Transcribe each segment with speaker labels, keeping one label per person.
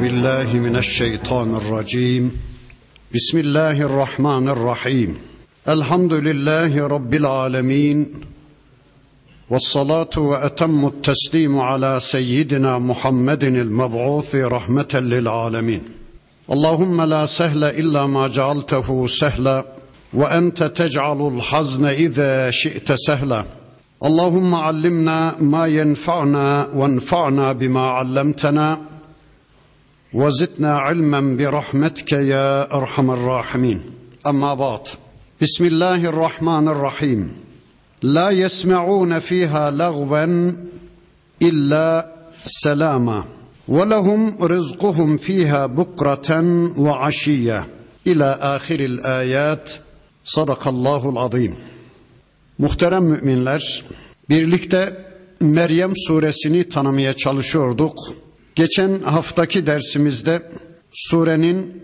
Speaker 1: أعوذ بالله من الشيطان الرجيم بسم الله الرحمن الرحيم الحمد لله رب العالمين والصلاة وأتم التسليم على سيدنا محمد المبعوث رحمة للعالمين اللهم لا سهل إلا ما جعلته سهلا وأنت تجعل الحزن إذا شئت سهلا اللهم علمنا ما ينفعنا وانفعنا بما علمتنا وزدنا علما برحمتك يا ارحم الراحمين اما بعد بسم الله الرحمن الرحيم لا يسمعون فيها لغوا الا سلاما ولهم رزقهم فيها بكره وعشيه الى اخر الايات صدق الله العظيم Muhterem müminler, birlikte Meryem suresini tanımaya çalışıyorduk. Geçen haftaki dersimizde surenin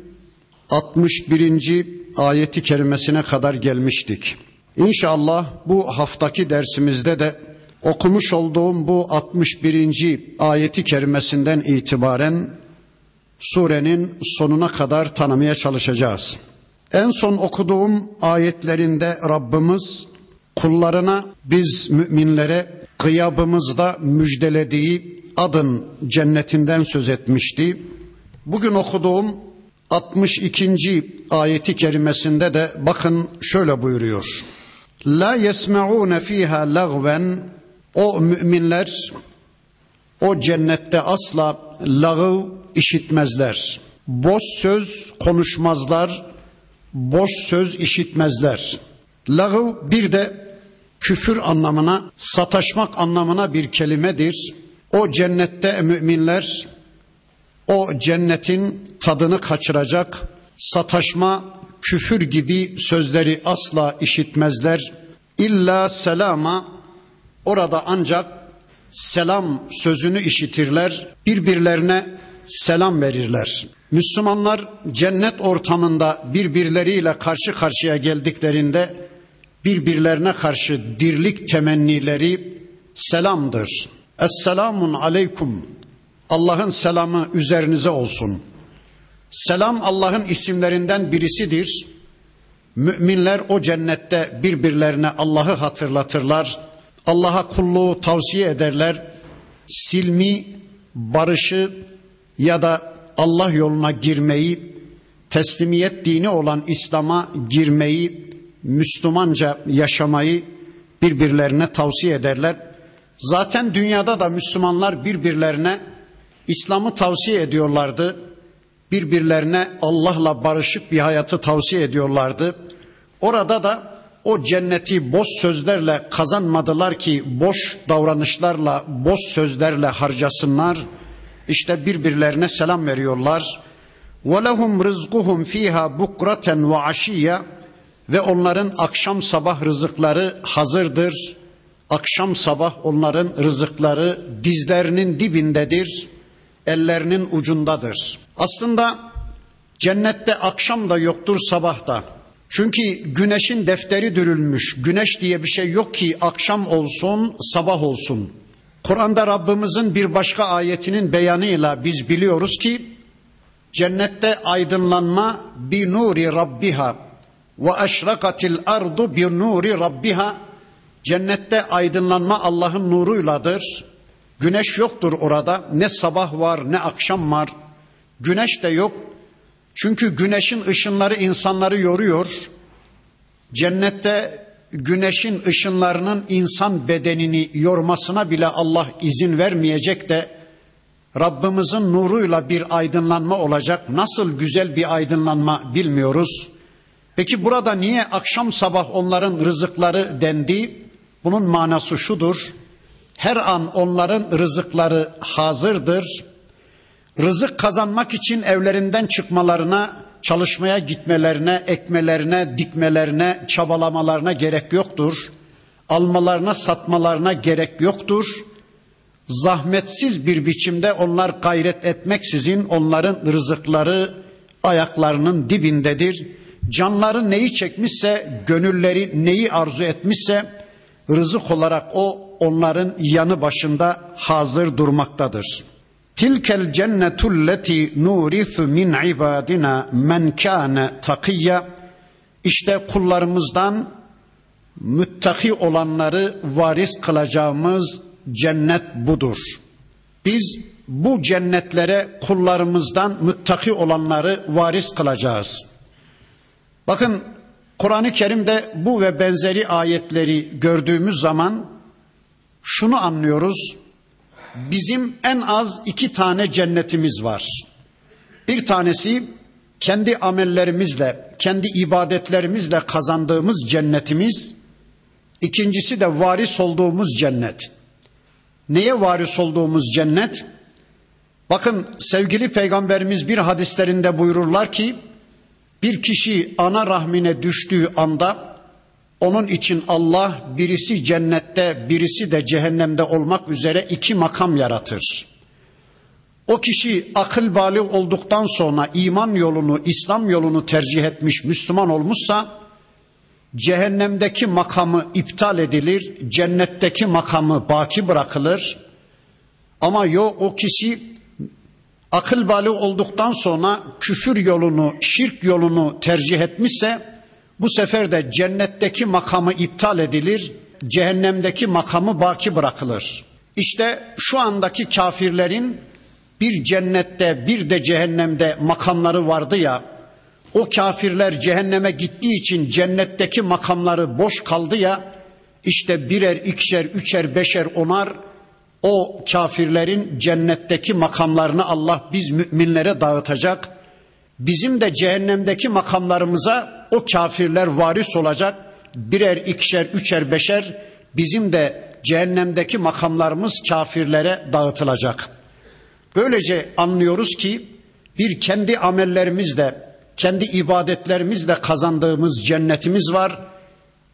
Speaker 1: 61. ayeti kerimesine kadar gelmiştik. İnşallah bu haftaki dersimizde de okumuş olduğum bu 61. ayeti kerimesinden itibaren surenin sonuna kadar tanımaya çalışacağız. En son okuduğum ayetlerinde Rabbimiz kullarına biz müminlere gıyabımızda müjdelediği adın cennetinden söz etmişti. Bugün okuduğum 62. ayeti kerimesinde de bakın şöyle buyuruyor. La yesme'un fiha lagven o müminler o cennette asla lağı işitmezler. Boş söz konuşmazlar, boş söz işitmezler. Lağı bir de küfür anlamına, sataşmak anlamına bir kelimedir. O cennette müminler o cennetin tadını kaçıracak, sataşma, küfür gibi sözleri asla işitmezler. İlla selama orada ancak selam sözünü işitirler, birbirlerine selam verirler. Müslümanlar cennet ortamında birbirleriyle karşı karşıya geldiklerinde birbirlerine karşı dirlik temennileri selamdır. Esselamun aleykum. Allah'ın selamı üzerinize olsun. Selam Allah'ın isimlerinden birisidir. Müminler o cennette birbirlerine Allah'ı hatırlatırlar. Allah'a kulluğu tavsiye ederler. Silmi, barışı ya da Allah yoluna girmeyi, teslimiyet dini olan İslam'a girmeyi Müslümanca yaşamayı birbirlerine tavsiye ederler. Zaten dünyada da Müslümanlar birbirlerine İslam'ı tavsiye ediyorlardı. Birbirlerine Allah'la barışık bir hayatı tavsiye ediyorlardı. Orada da o cenneti boş sözlerle kazanmadılar ki boş davranışlarla, boş sözlerle harcasınlar. İşte birbirlerine selam veriyorlar. وَلَهُمْ رِزْقُهُمْ ف۪يهَا بُكْرَةً وَعَشِيًّا ve onların akşam sabah rızıkları hazırdır. Akşam sabah onların rızıkları dizlerinin dibindedir, ellerinin ucundadır. Aslında cennette akşam da yoktur sabah da. Çünkü güneşin defteri dürülmüş. Güneş diye bir şey yok ki akşam olsun, sabah olsun. Kur'an'da Rabbimizin bir başka ayetinin beyanıyla biz biliyoruz ki cennette aydınlanma bir nuri rabbiha ve eşrakatil ardu bir nuri rabbiha cennette aydınlanma Allah'ın nuruyladır. Güneş yoktur orada. Ne sabah var ne akşam var. Güneş de yok. Çünkü güneşin ışınları insanları yoruyor. Cennette güneşin ışınlarının insan bedenini yormasına bile Allah izin vermeyecek de Rabbimizin nuruyla bir aydınlanma olacak. Nasıl güzel bir aydınlanma bilmiyoruz. Peki burada niye akşam sabah onların rızıkları dendi? Bunun manası şudur. Her an onların rızıkları hazırdır. Rızık kazanmak için evlerinden çıkmalarına, çalışmaya gitmelerine, ekmelerine, dikmelerine, çabalamalarına gerek yoktur. Almalarına, satmalarına gerek yoktur. Zahmetsiz bir biçimde onlar gayret etmeksizin onların rızıkları ayaklarının dibindedir Canları neyi çekmişse, gönülleri neyi arzu etmişse rızık olarak o onların yanı başında hazır durmaktadır. Tilkel cennetul leti nurithu min ibadina men kâne takiyya. İşte kullarımızdan müttaki olanları varis kılacağımız cennet budur. Biz bu cennetlere kullarımızdan müttaki olanları varis kılacağız. Bakın Kur'an-ı Kerim'de bu ve benzeri ayetleri gördüğümüz zaman şunu anlıyoruz. Bizim en az iki tane cennetimiz var. Bir tanesi kendi amellerimizle, kendi ibadetlerimizle kazandığımız cennetimiz. İkincisi de varis olduğumuz cennet. Neye varis olduğumuz cennet? Bakın sevgili peygamberimiz bir hadislerinde buyururlar ki bir kişi ana rahmine düştüğü anda onun için Allah birisi cennette birisi de cehennemde olmak üzere iki makam yaratır. O kişi akıl bali olduktan sonra iman yolunu, İslam yolunu tercih etmiş, Müslüman olmuşsa cehennemdeki makamı iptal edilir, cennetteki makamı baki bırakılır. Ama yok o kişi akıl bali olduktan sonra küfür yolunu, şirk yolunu tercih etmişse bu sefer de cennetteki makamı iptal edilir, cehennemdeki makamı baki bırakılır. İşte şu andaki kafirlerin bir cennette bir de cehennemde makamları vardı ya, o kafirler cehenneme gittiği için cennetteki makamları boş kaldı ya, işte birer, ikişer, üçer, beşer, onar o kafirlerin cennetteki makamlarını Allah biz müminlere dağıtacak. Bizim de cehennemdeki makamlarımıza o kafirler varis olacak. Birer, ikişer, üçer, beşer bizim de cehennemdeki makamlarımız kafirlere dağıtılacak. Böylece anlıyoruz ki bir kendi amellerimizle, kendi ibadetlerimizle kazandığımız cennetimiz var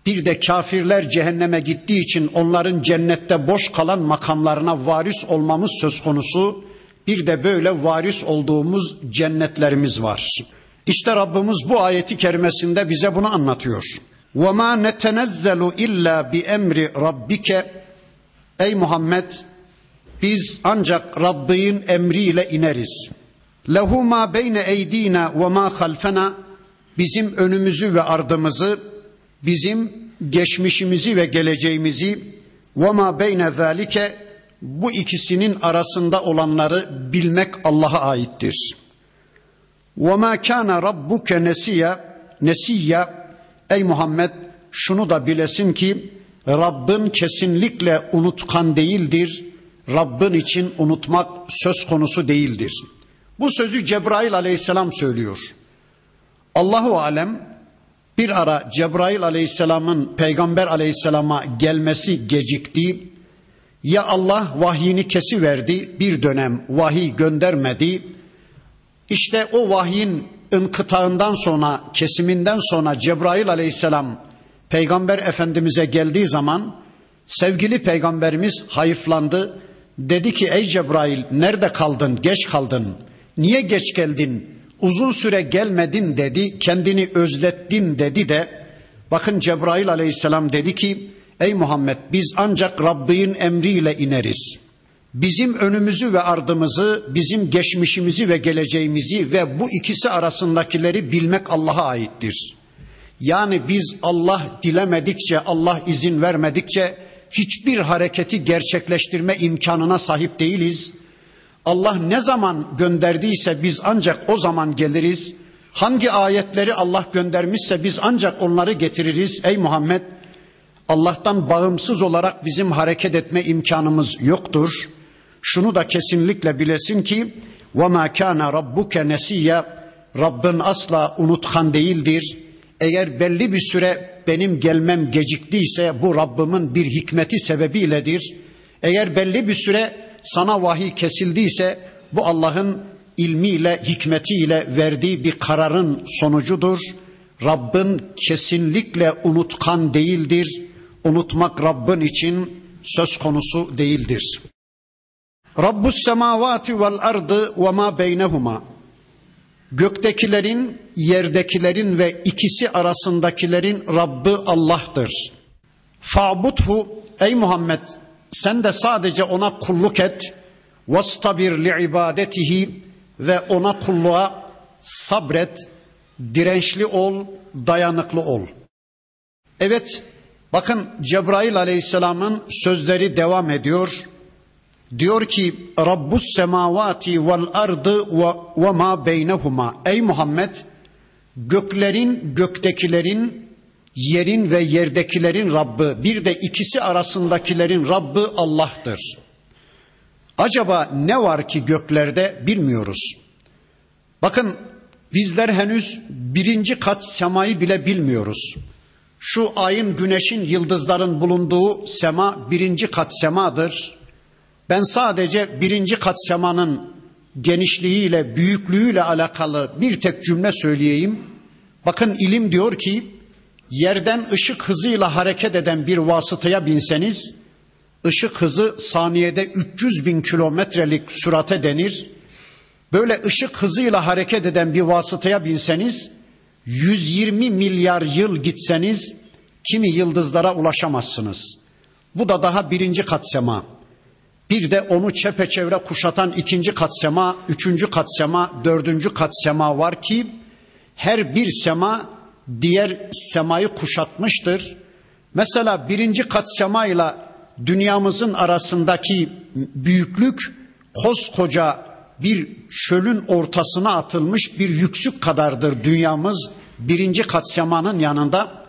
Speaker 1: bir de kafirler cehenneme gittiği için onların cennette boş kalan makamlarına varis olmamız söz konusu. Bir de böyle varis olduğumuz cennetlerimiz var. İşte Rabbimiz bu ayeti kerimesinde bize bunu anlatıyor. وَمَا نَتَنَزَّلُ illa bi emri rabbike Ey Muhammed biz ancak Rabbin emriyle ineriz. Lehu ma beyne eydina ve ma halfena bizim önümüzü ve ardımızı bizim geçmişimizi ve geleceğimizi ve ma beyne zalike bu ikisinin arasında olanları bilmek Allah'a aittir. Ve ma kana rabbuke nesiya nesiya ey Muhammed şunu da bilesin ki Rabbin kesinlikle unutkan değildir. Rabbin için unutmak söz konusu değildir. Bu sözü Cebrail aleyhisselam söylüyor. Allahu alem bir ara Cebrail aleyhisselamın peygamber aleyhisselama gelmesi gecikti. Ya Allah vahyini kesiverdi, bir dönem vahiy göndermedi. İşte o vahyin inkıtağından sonra, kesiminden sonra Cebrail aleyhisselam peygamber efendimize geldiği zaman sevgili peygamberimiz hayıflandı. Dedi ki ey Cebrail nerede kaldın, geç kaldın, niye geç geldin, uzun süre gelmedin dedi, kendini özlettin dedi de bakın Cebrail aleyhisselam dedi ki ey Muhammed biz ancak Rabbin emriyle ineriz. Bizim önümüzü ve ardımızı, bizim geçmişimizi ve geleceğimizi ve bu ikisi arasındakileri bilmek Allah'a aittir. Yani biz Allah dilemedikçe, Allah izin vermedikçe hiçbir hareketi gerçekleştirme imkanına sahip değiliz. Allah ne zaman gönderdiyse biz ancak o zaman geliriz. Hangi ayetleri Allah göndermişse biz ancak onları getiririz. Ey Muhammed Allah'tan bağımsız olarak bizim hareket etme imkanımız yoktur. Şunu da kesinlikle bilesin ki وَمَا كَانَ رَبُّكَ نَسِيَّ Rabbin asla unutkan değildir. Eğer belli bir süre benim gelmem geciktiyse bu Rabbimin bir hikmeti sebebiyledir. Eğer belli bir süre sana vahiy kesildiyse bu Allah'ın ilmiyle, hikmetiyle verdiği bir kararın sonucudur. Rabbin kesinlikle unutkan değildir. Unutmak Rabbin için söz konusu değildir. Rabbus semavati vel ardı ve ma beynehuma. Göktekilerin, yerdekilerin ve ikisi arasındakilerin Rabbi Allah'tır. Fa'budhu ey Muhammed sen de sadece ona kulluk et. vastabir li ibadetihi ve ona kulluğa sabret, dirençli ol, dayanıklı ol. Evet, bakın Cebrail aleyhisselamın sözleri devam ediyor. Diyor ki Rabbus semavati vel ardı ve ma beynehuma. Ey Muhammed göklerin göktekilerin yerin ve yerdekilerin Rabbi bir de ikisi arasındakilerin Rabbi Allah'tır. Acaba ne var ki göklerde bilmiyoruz. Bakın bizler henüz birinci kat semayı bile bilmiyoruz. Şu ayın, güneşin, yıldızların bulunduğu sema birinci kat semadır. Ben sadece birinci kat semanın genişliğiyle, büyüklüğüyle alakalı bir tek cümle söyleyeyim. Bakın ilim diyor ki yerden ışık hızıyla hareket eden bir vasıtaya binseniz ışık hızı saniyede 300 bin kilometrelik sürate denir. Böyle ışık hızıyla hareket eden bir vasıtaya binseniz 120 milyar yıl gitseniz kimi yıldızlara ulaşamazsınız. Bu da daha birinci kat sema. Bir de onu çepeçevre kuşatan ikinci kat sema, üçüncü kat sema, dördüncü kat sema var ki her bir sema diğer semayı kuşatmıştır. Mesela birinci kat sema ile dünyamızın arasındaki büyüklük koskoca bir çölün ortasına atılmış bir yüksük kadardır dünyamız birinci kat semanın yanında.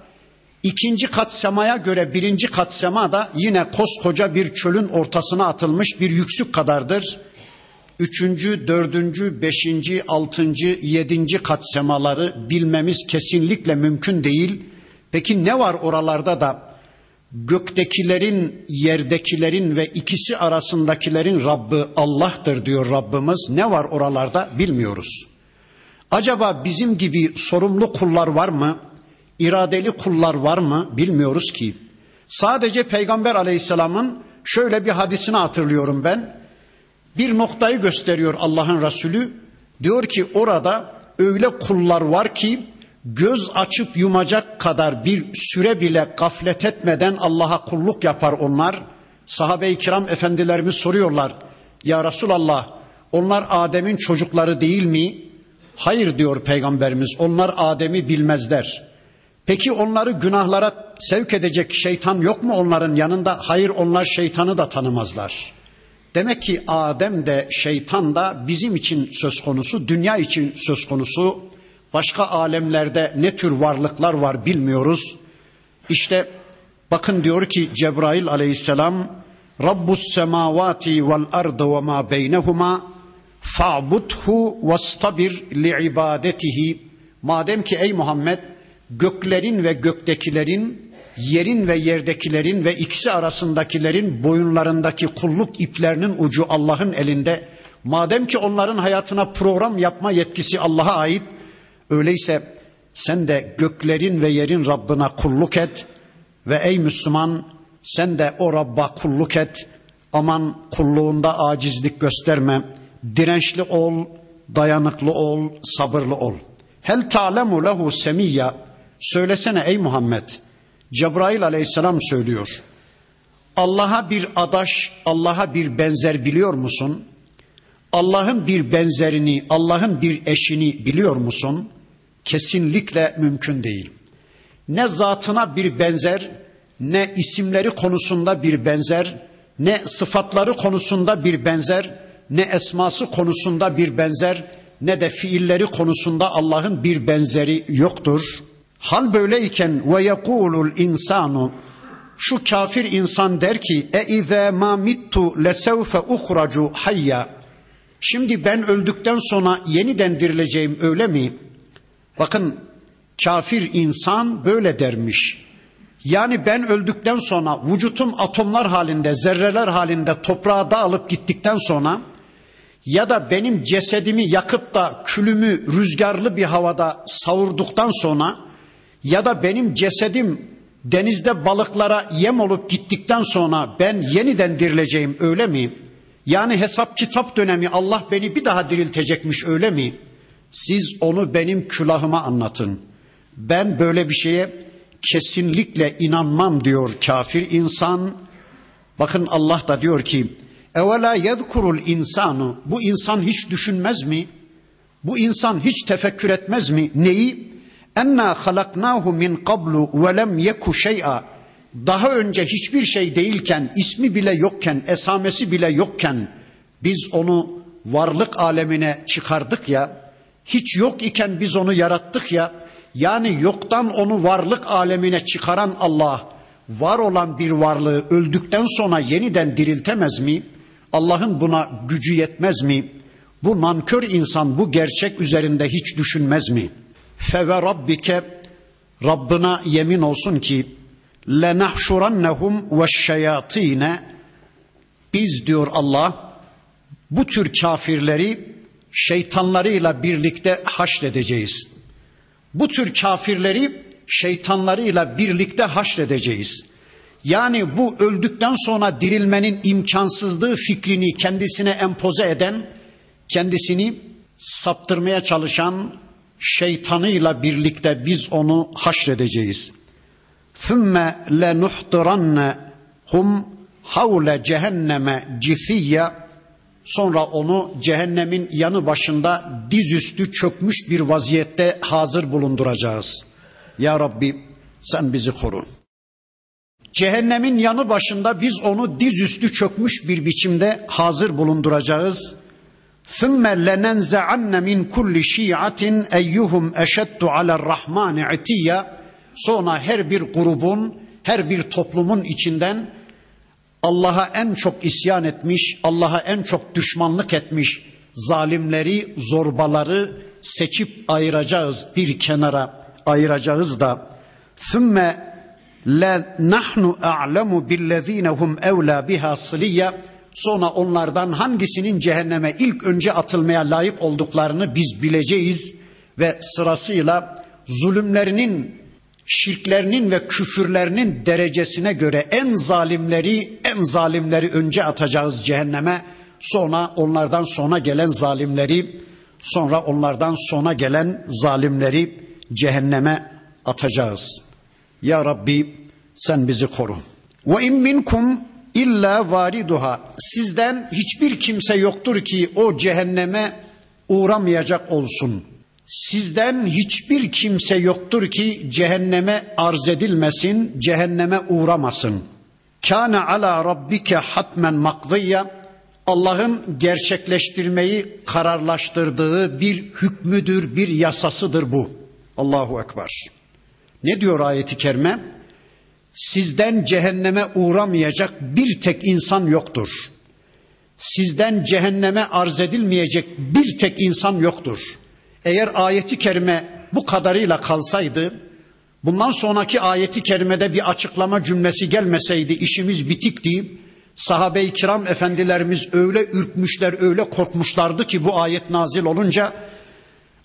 Speaker 1: İkinci kat semaya göre birinci kat sema da yine koskoca bir çölün ortasına atılmış bir yüksük kadardır. Üçüncü, dördüncü, beşinci, altıncı, yedinci kat semaları bilmemiz kesinlikle mümkün değil. Peki ne var oralarda da göktekilerin, yerdekilerin ve ikisi arasındakilerin Rabbi Allah'tır diyor Rabbimiz. Ne var oralarda bilmiyoruz. Acaba bizim gibi sorumlu kullar var mı? İradeli kullar var mı? Bilmiyoruz ki. Sadece Peygamber Aleyhisselam'ın şöyle bir hadisini hatırlıyorum ben. Bir noktayı gösteriyor Allah'ın Resulü. Diyor ki orada öyle kullar var ki göz açıp yumacak kadar bir süre bile gaflet etmeden Allah'a kulluk yapar onlar. Sahabe-i kiram efendilerimiz soruyorlar. Ya Resulallah onlar Adem'in çocukları değil mi? Hayır diyor peygamberimiz onlar Adem'i bilmezler. Peki onları günahlara sevk edecek şeytan yok mu onların yanında? Hayır onlar şeytanı da tanımazlar. Demek ki Adem de şeytan da bizim için söz konusu, dünya için söz konusu. Başka alemlerde ne tür varlıklar var bilmiyoruz. İşte bakın diyor ki Cebrail aleyhisselam Rabbus semavati vel ardı ve ma beynehuma fa'budhu vastabir li ibadetihi. Madem ki ey Muhammed göklerin ve göktekilerin, yerin ve yerdekilerin ve ikisi arasındakilerin boyunlarındaki kulluk iplerinin ucu Allah'ın elinde. Madem ki onların hayatına program yapma yetkisi Allah'a ait, öyleyse sen de göklerin ve yerin Rabbına kulluk et ve ey Müslüman sen de o Rabb'a kulluk et. Aman kulluğunda acizlik gösterme. Dirençli ol, dayanıklı ol, sabırlı ol. Hel ta'lemu lehu semiyya Söylesene ey Muhammed. Cebrail aleyhisselam söylüyor. Allah'a bir adaş, Allah'a bir benzer biliyor musun? Allah'ın bir benzerini, Allah'ın bir eşini biliyor musun? Kesinlikle mümkün değil. Ne zatına bir benzer, ne isimleri konusunda bir benzer, ne sıfatları konusunda bir benzer, ne esması konusunda bir benzer, ne de fiilleri konusunda Allah'ın bir benzeri yoktur. Hal böyleyken ve yekulul insanu şu kafir insan der ki e izâ ma mittu lesevfe uhracu hayya şimdi ben öldükten sonra yeniden dirileceğim öyle mi? Bakın kafir insan böyle dermiş. Yani ben öldükten sonra vücutum atomlar halinde, zerreler halinde toprağa dağılıp gittikten sonra ya da benim cesedimi yakıp da külümü rüzgarlı bir havada savurduktan sonra ya da benim cesedim denizde balıklara yem olup gittikten sonra ben yeniden dirileceğim öyle mi? Yani hesap kitap dönemi Allah beni bir daha diriltecekmiş öyle mi? Siz onu benim külahıma anlatın. Ben böyle bir şeye kesinlikle inanmam diyor kafir insan. Bakın Allah da diyor ki Evela yezkurul insanu. Bu insan hiç düşünmez mi? Bu insan hiç tefekkür etmez mi? Neyi? Enna halaknahu min qablu ve lem yeku şey'a. Daha önce hiçbir şey değilken, ismi bile yokken, esamesi bile yokken biz onu varlık alemine çıkardık ya. Hiç yok iken biz onu yarattık ya. Yani yoktan onu varlık alemine çıkaran Allah var olan bir varlığı öldükten sonra yeniden diriltemez mi? Allah'ın buna gücü yetmez mi? Bu nankör insan bu gerçek üzerinde hiç düşünmez mi? Fe ve rabbike Rabbına yemin olsun ki lenahşurannahum ve şeyatine biz diyor Allah bu tür kafirleri şeytanlarıyla birlikte haşredeceğiz. Bu tür kafirleri şeytanlarıyla birlikte haşredeceğiz. Yani bu öldükten sonra dirilmenin imkansızlığı fikrini kendisine empoze eden, kendisini saptırmaya çalışan şeytanıyla birlikte biz onu haşredeceğiz. ثُمَّ لَنُحْضِرَنَّهُمْ havle cehenneme cifiyye sonra onu cehennemin yanı başında dizüstü çökmüş bir vaziyette hazır bulunduracağız. Ya Rabbi sen bizi koru. Cehennemin yanı başında biz onu dizüstü çökmüş bir biçimde hazır bulunduracağız. ثُمَّ لَنَنْزَعَنَّ مِنْ كُلِّ شِيعَةٍ اَيُّهُمْ اَشَدُّ عَلَى الرَّحْمَانِ عِتِيَّ Sonra her bir grubun, her bir toplumun içinden Allah'a en çok isyan etmiş, Allah'a en çok düşmanlık etmiş zalimleri, zorbaları seçip ayıracağız bir kenara ayıracağız da ثُمَّ la nahnu a'lemu billezine hum evla biha sıliyya sonra onlardan hangisinin cehenneme ilk önce atılmaya layık olduklarını biz bileceğiz ve sırasıyla zulümlerinin şirklerinin ve küfürlerinin derecesine göre en zalimleri en zalimleri önce atacağız cehenneme sonra onlardan sonra gelen zalimleri sonra onlardan sonra gelen zalimleri cehenneme atacağız. Ya Rabbi sen bizi koru. Ve in minkum illa variduha. Sizden hiçbir kimse yoktur ki o cehenneme uğramayacak olsun. Sizden hiçbir kimse yoktur ki cehenneme arz edilmesin, cehenneme uğramasın. Kâne ala rabbike hatmen makziyya. Allah'ın gerçekleştirmeyi kararlaştırdığı bir hükmüdür, bir yasasıdır bu. Allahu Ekber. Ne diyor ayeti kerime? Sizden cehenneme uğramayacak bir tek insan yoktur. Sizden cehenneme arz edilmeyecek bir tek insan yoktur. Eğer ayeti kerime bu kadarıyla kalsaydı, bundan sonraki ayeti kerimede bir açıklama cümlesi gelmeseydi işimiz bitikti. Sahabe-i kiram efendilerimiz öyle ürkmüşler, öyle korkmuşlardı ki bu ayet nazil olunca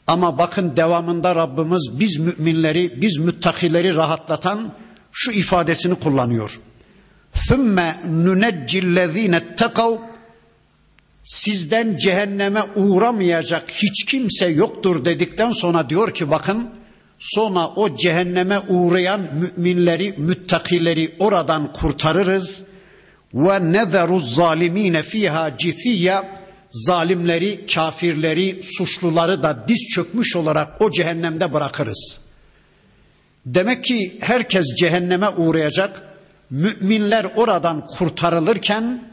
Speaker 1: ama bakın devamında Rabbimiz biz müminleri, biz müttakileri rahatlatan şu ifadesini kullanıyor. ثُمَّ نُنَجِّ الَّذ۪ينَ اتَّقَوْا Sizden cehenneme uğramayacak hiç kimse yoktur dedikten sonra diyor ki bakın sonra o cehenneme uğrayan müminleri, müttakileri oradan kurtarırız. Ve nezeruz zalimine fiha cithiyya zalimleri, kafirleri, suçluları da diz çökmüş olarak o cehennemde bırakırız. Demek ki herkes cehenneme uğrayacak. Müminler oradan kurtarılırken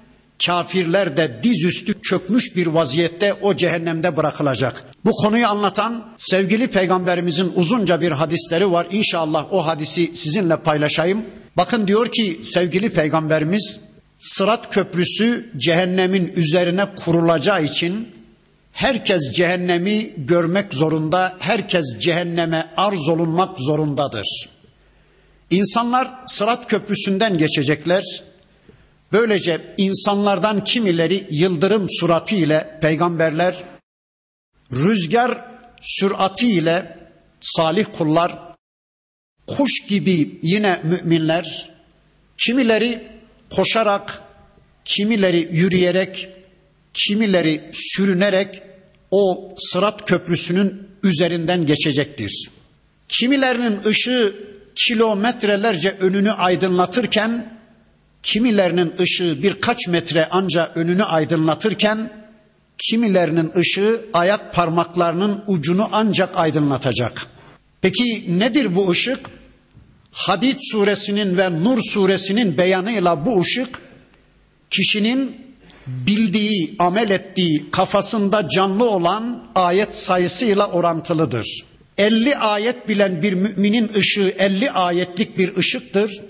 Speaker 1: kafirler de dizüstü çökmüş bir vaziyette o cehennemde bırakılacak. Bu konuyu anlatan sevgili peygamberimizin uzunca bir hadisleri var. İnşallah o hadisi sizinle paylaşayım. Bakın diyor ki sevgili peygamberimiz Sırat köprüsü cehennemin üzerine kurulacağı için herkes cehennemi görmek zorunda, herkes cehenneme arz olunmak zorundadır. İnsanlar Sırat köprüsünden geçecekler. Böylece insanlardan kimileri yıldırım surati ile peygamberler, rüzgar sürati ile salih kullar, kuş gibi yine müminler, kimileri koşarak, kimileri yürüyerek, kimileri sürünerek o sırat köprüsünün üzerinden geçecektir. Kimilerinin ışığı kilometrelerce önünü aydınlatırken kimilerinin ışığı birkaç metre anca önünü aydınlatırken kimilerinin ışığı ayak parmaklarının ucunu ancak aydınlatacak. Peki nedir bu ışık? Hadid suresinin ve Nur suresinin beyanıyla bu ışık kişinin bildiği, amel ettiği, kafasında canlı olan ayet sayısıyla orantılıdır. 50 ayet bilen bir müminin ışığı 50 ayetlik bir ışıktır.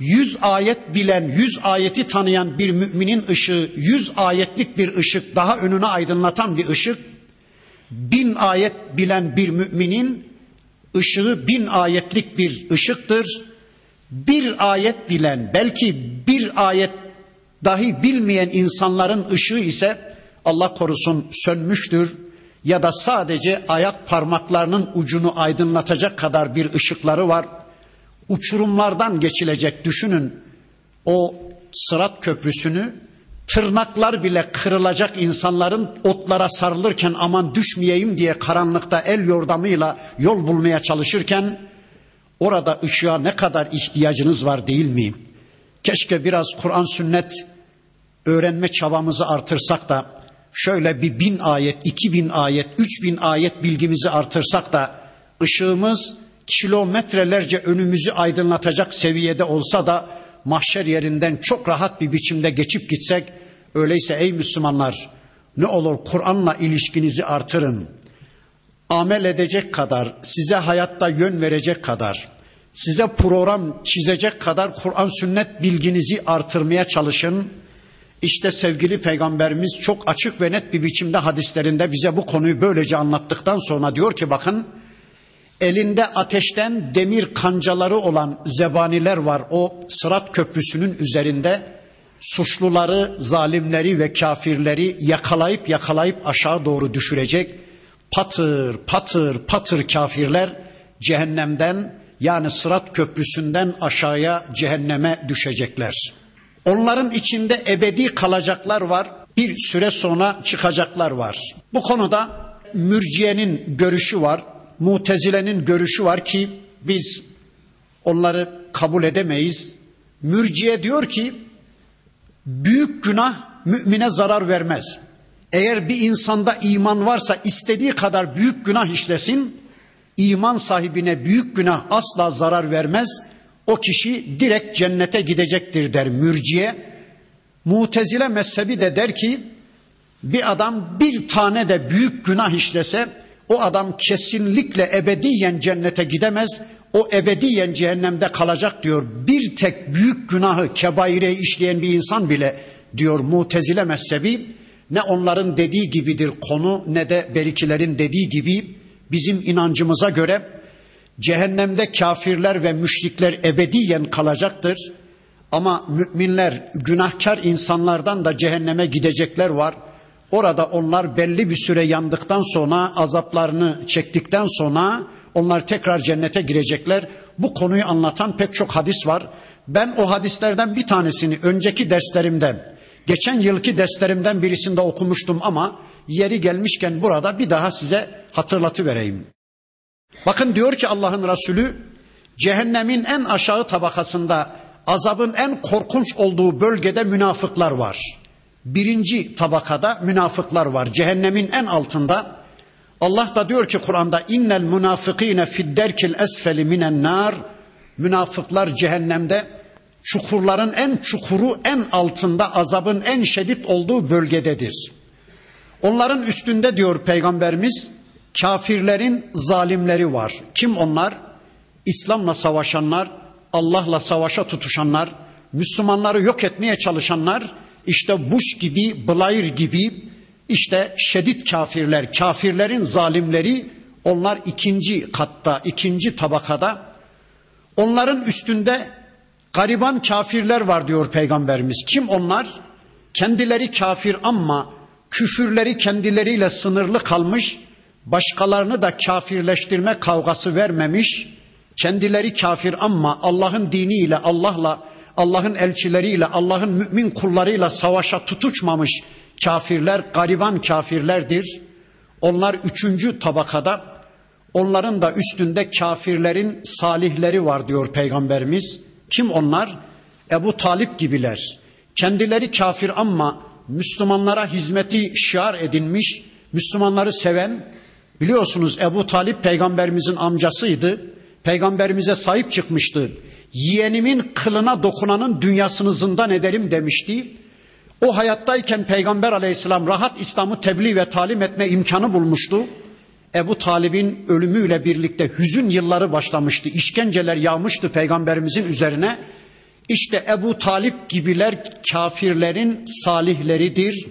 Speaker 1: 100 ayet bilen, 100 ayeti tanıyan bir müminin ışığı 100 ayetlik bir ışık, daha önünü aydınlatan bir ışık. Bin ayet bilen bir müminin ışığı bin ayetlik bir ışıktır. Bir ayet bilen, belki bir ayet dahi bilmeyen insanların ışığı ise Allah korusun sönmüştür ya da sadece ayak parmaklarının ucunu aydınlatacak kadar bir ışıkları var. Uçurumlardan geçilecek düşünün o sırat köprüsünü tırnaklar bile kırılacak insanların otlara sarılırken aman düşmeyeyim diye karanlıkta el yordamıyla yol bulmaya çalışırken orada ışığa ne kadar ihtiyacınız var değil mi? Keşke biraz Kur'an sünnet öğrenme çabamızı artırsak da şöyle bir bin ayet, iki bin ayet, üç bin ayet bilgimizi artırsak da ışığımız kilometrelerce önümüzü aydınlatacak seviyede olsa da mahşer yerinden çok rahat bir biçimde geçip gitsek öyleyse ey Müslümanlar ne olur Kur'an'la ilişkinizi artırın. Amel edecek kadar, size hayatta yön verecek kadar, size program çizecek kadar Kur'an sünnet bilginizi artırmaya çalışın. İşte sevgili peygamberimiz çok açık ve net bir biçimde hadislerinde bize bu konuyu böylece anlattıktan sonra diyor ki bakın elinde ateşten demir kancaları olan zebaniler var o sırat köprüsünün üzerinde suçluları, zalimleri ve kafirleri yakalayıp yakalayıp aşağı doğru düşürecek. Patır patır patır kafirler cehennemden yani sırat köprüsünden aşağıya cehenneme düşecekler. Onların içinde ebedi kalacaklar var. Bir süre sonra çıkacaklar var. Bu konuda mürciyenin görüşü var. Mutezile'nin görüşü var ki biz onları kabul edemeyiz. Mürciye diyor ki büyük günah mümine zarar vermez. Eğer bir insanda iman varsa istediği kadar büyük günah işlesin, iman sahibine büyük günah asla zarar vermez. O kişi direkt cennete gidecektir der mürciye. Mutezile mezhebi de der ki bir adam bir tane de büyük günah işlese o adam kesinlikle ebediyen cennete gidemez. O ebediyen cehennemde kalacak diyor. Bir tek büyük günahı kebaire işleyen bir insan bile diyor mutezile mezhebi ne onların dediği gibidir konu ne de berikilerin dediği gibi bizim inancımıza göre cehennemde kafirler ve müşrikler ebediyen kalacaktır. Ama müminler günahkar insanlardan da cehenneme gidecekler var. Orada onlar belli bir süre yandıktan sonra azaplarını çektikten sonra onlar tekrar cennete girecekler. Bu konuyu anlatan pek çok hadis var. Ben o hadislerden bir tanesini önceki derslerimden, geçen yılki derslerimden birisinde okumuştum ama yeri gelmişken burada bir daha size hatırlatı vereyim. Bakın diyor ki Allah'ın Resulü cehennemin en aşağı tabakasında azabın en korkunç olduğu bölgede münafıklar var birinci tabakada münafıklar var. Cehennemin en altında. Allah da diyor ki Kur'an'da innel münafıkine fidderkil esfeli minen nar. Münafıklar cehennemde çukurların en çukuru en altında azabın en şiddet olduğu bölgededir. Onların üstünde diyor peygamberimiz kafirlerin zalimleri var. Kim onlar? İslam'la savaşanlar, Allah'la savaşa tutuşanlar, Müslümanları yok etmeye çalışanlar, işte Bush gibi, Blair gibi işte şedid kafirler, kafirlerin zalimleri onlar ikinci katta, ikinci tabakada. Onların üstünde gariban kafirler var diyor peygamberimiz. Kim onlar? Kendileri kafir ama küfürleri kendileriyle sınırlı kalmış, başkalarını da kafirleştirme kavgası vermemiş, kendileri kafir ama Allah'ın diniyle, Allah'la Allah'ın elçileriyle, Allah'ın mümin kullarıyla savaşa tutuşmamış kafirler, gariban kafirlerdir. Onlar üçüncü tabakada, onların da üstünde kafirlerin salihleri var diyor Peygamberimiz. Kim onlar? Ebu Talip gibiler. Kendileri kafir ama Müslümanlara hizmeti şiar edinmiş, Müslümanları seven, biliyorsunuz Ebu Talip peygamberimizin amcasıydı. Peygamberimize sahip çıkmıştı. Yeğenimin kılına dokunanın dünyasını zindan ederim demişti. O hayattayken Peygamber aleyhisselam rahat İslam'ı tebliğ ve talim etme imkanı bulmuştu. Ebu Talib'in ölümüyle birlikte hüzün yılları başlamıştı. İşkenceler yağmıştı peygamberimizin üzerine. İşte Ebu Talip gibiler kafirlerin salihleridir.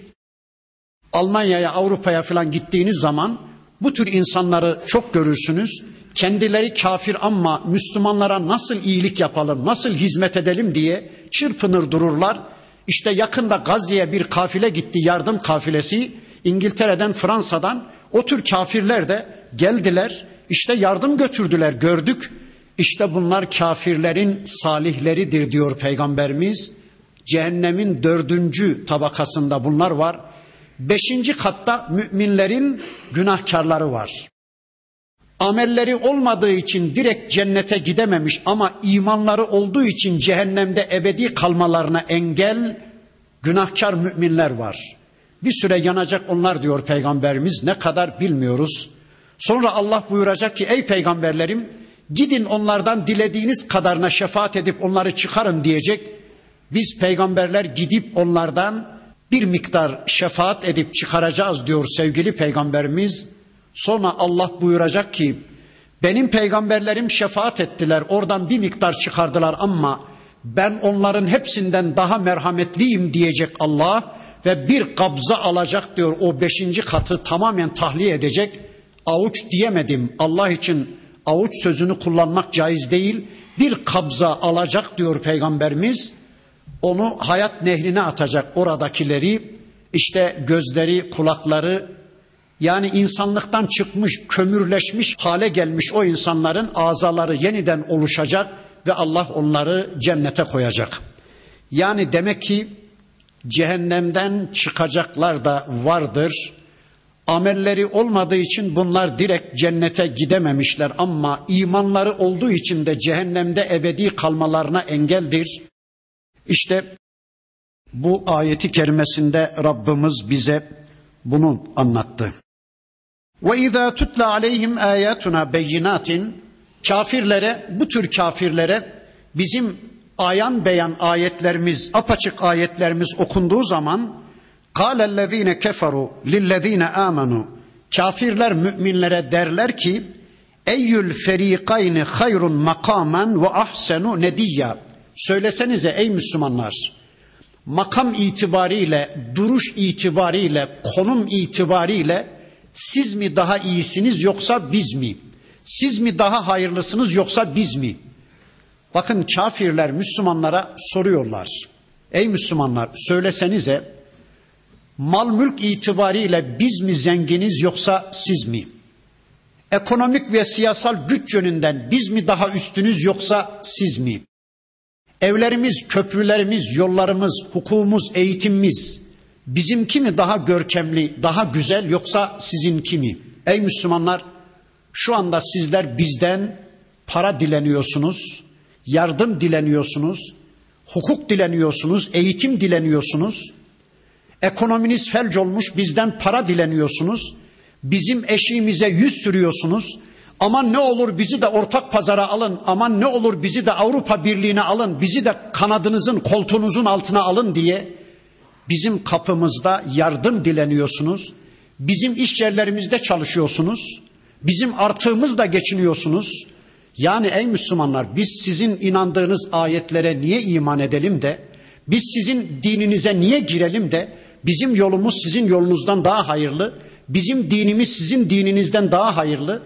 Speaker 1: Almanya'ya, Avrupa'ya falan gittiğiniz zaman bu tür insanları çok görürsünüz. Kendileri kafir ama Müslümanlara nasıl iyilik yapalım, nasıl hizmet edelim diye çırpınır dururlar. İşte yakında Gazze'ye bir kafile gitti, yardım kafilesi. İngiltere'den, Fransa'dan o tür kafirler de geldiler. İşte yardım götürdüler, gördük. İşte bunlar kafirlerin salihleridir diyor Peygamberimiz. Cehennemin dördüncü tabakasında bunlar var. Beşinci katta müminlerin günahkarları var. Amelleri olmadığı için direkt cennete gidememiş ama imanları olduğu için cehennemde ebedi kalmalarına engel günahkar müminler var. Bir süre yanacak onlar diyor peygamberimiz ne kadar bilmiyoruz. Sonra Allah buyuracak ki ey peygamberlerim gidin onlardan dilediğiniz kadarına şefaat edip onları çıkarın diyecek. Biz peygamberler gidip onlardan bir miktar şefaat edip çıkaracağız diyor sevgili peygamberimiz. Sonra Allah buyuracak ki benim peygamberlerim şefaat ettiler oradan bir miktar çıkardılar ama ben onların hepsinden daha merhametliyim diyecek Allah ve bir kabza alacak diyor o beşinci katı tamamen tahliye edecek. Avuç diyemedim Allah için avuç sözünü kullanmak caiz değil. Bir kabza alacak diyor peygamberimiz. Onu hayat nehrine atacak oradakileri. işte gözleri, kulakları yani insanlıktan çıkmış, kömürleşmiş hale gelmiş o insanların azaları yeniden oluşacak ve Allah onları cennete koyacak. Yani demek ki cehennemden çıkacaklar da vardır. Amelleri olmadığı için bunlar direkt cennete gidememişler ama imanları olduğu için de cehennemde ebedi kalmalarına engeldir. İşte bu ayeti kerimesinde Rabbimiz bize bunu anlattı. Ve izâ tutla aleyhim âyâtuna beyinatin kafirlere, bu tür kafirlere bizim ayan beyan ayetlerimiz, apaçık ayetlerimiz okunduğu zaman kâlellezîne keferu lillezîne âmenû kafirler müminlere derler ki eyyül ferikayni hayrun makamen ve ahsenu nediyya söylesenize ey Müslümanlar makam itibariyle, duruş itibariyle, konum itibariyle siz mi daha iyisiniz yoksa biz mi? Siz mi daha hayırlısınız yoksa biz mi? Bakın kafirler Müslümanlara soruyorlar. Ey Müslümanlar söylesenize mal mülk itibariyle biz mi zenginiz yoksa siz mi? Ekonomik ve siyasal güç yönünden biz mi daha üstünüz yoksa siz mi? Evlerimiz, köprülerimiz, yollarımız, hukukumuz, eğitimimiz bizimki mi daha görkemli, daha güzel yoksa sizinki mi? Ey Müslümanlar şu anda sizler bizden para dileniyorsunuz, yardım dileniyorsunuz, hukuk dileniyorsunuz, eğitim dileniyorsunuz. Ekonominiz felç olmuş bizden para dileniyorsunuz. Bizim eşiğimize yüz sürüyorsunuz. Aman ne olur bizi de ortak pazara alın. Aman ne olur bizi de Avrupa Birliği'ne alın. Bizi de kanadınızın, koltuğunuzun altına alın diye bizim kapımızda yardım dileniyorsunuz. Bizim iş yerlerimizde çalışıyorsunuz. Bizim artığımızla geçiniyorsunuz. Yani ey Müslümanlar biz sizin inandığınız ayetlere niye iman edelim de biz sizin dininize niye girelim de bizim yolumuz sizin yolunuzdan daha hayırlı. Bizim dinimiz sizin dininizden daha hayırlı.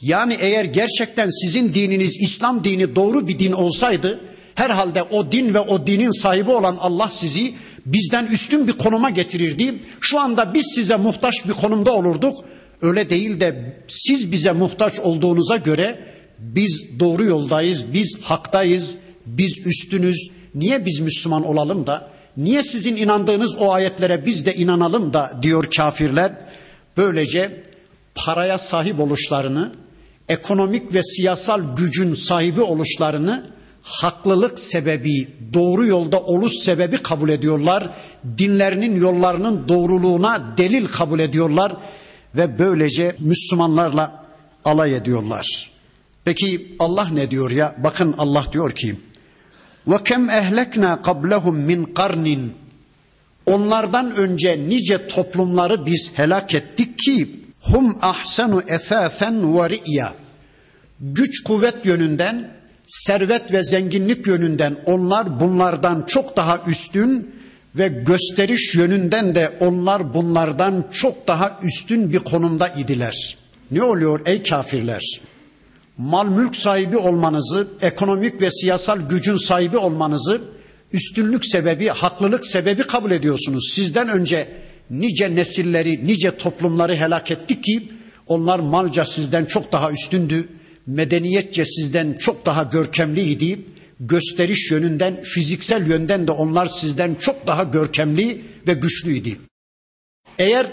Speaker 1: Yani eğer gerçekten sizin dininiz İslam dini doğru bir din olsaydı herhalde o din ve o dinin sahibi olan Allah sizi bizden üstün bir konuma getirirdi. Şu anda biz size muhtaç bir konumda olurduk. Öyle değil de siz bize muhtaç olduğunuza göre biz doğru yoldayız, biz haktayız, biz üstünüz. Niye biz Müslüman olalım da, niye sizin inandığınız o ayetlere biz de inanalım da diyor kafirler. Böylece paraya sahip oluşlarını, ekonomik ve siyasal gücün sahibi oluşlarını haklılık sebebi, doğru yolda oluş sebebi kabul ediyorlar. Dinlerinin yollarının doğruluğuna delil kabul ediyorlar ve böylece Müslümanlarla alay ediyorlar. Peki Allah ne diyor ya? Bakın Allah diyor ki: "Ve kem ehlekna qablahum min qarnin" Onlardan önce nice toplumları biz helak ettik ki hum ahsanu esasen ve ri'ya. Güç kuvvet yönünden, servet ve zenginlik yönünden onlar bunlardan çok daha üstün ve gösteriş yönünden de onlar bunlardan çok daha üstün bir konumda idiler. Ne oluyor ey kafirler? Mal mülk sahibi olmanızı, ekonomik ve siyasal gücün sahibi olmanızı üstünlük sebebi, haklılık sebebi kabul ediyorsunuz. Sizden önce nice nesilleri, nice toplumları helak ettik ki onlar malca sizden çok daha üstündü, medeniyetçe sizden çok daha görkemliydi. Gösteriş yönünden, fiziksel yönden de onlar sizden çok daha görkemli ve güçlüydü. Eğer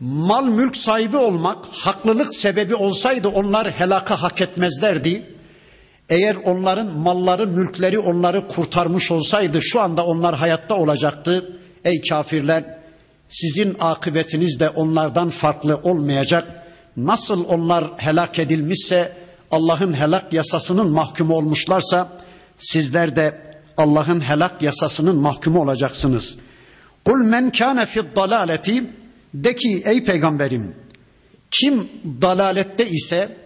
Speaker 1: mal mülk sahibi olmak haklılık sebebi olsaydı onlar helaka hak etmezlerdi. Eğer onların malları, mülkleri onları kurtarmış olsaydı şu anda onlar hayatta olacaktı. Ey kafirler, sizin akıbetiniz de onlardan farklı olmayacak. Nasıl onlar helak edilmişse, Allah'ın helak yasasının mahkumu olmuşlarsa, sizler de Allah'ın helak yasasının mahkumu olacaksınız. Kul men kana fi dalaleti de ki ey peygamberim kim dalalette ise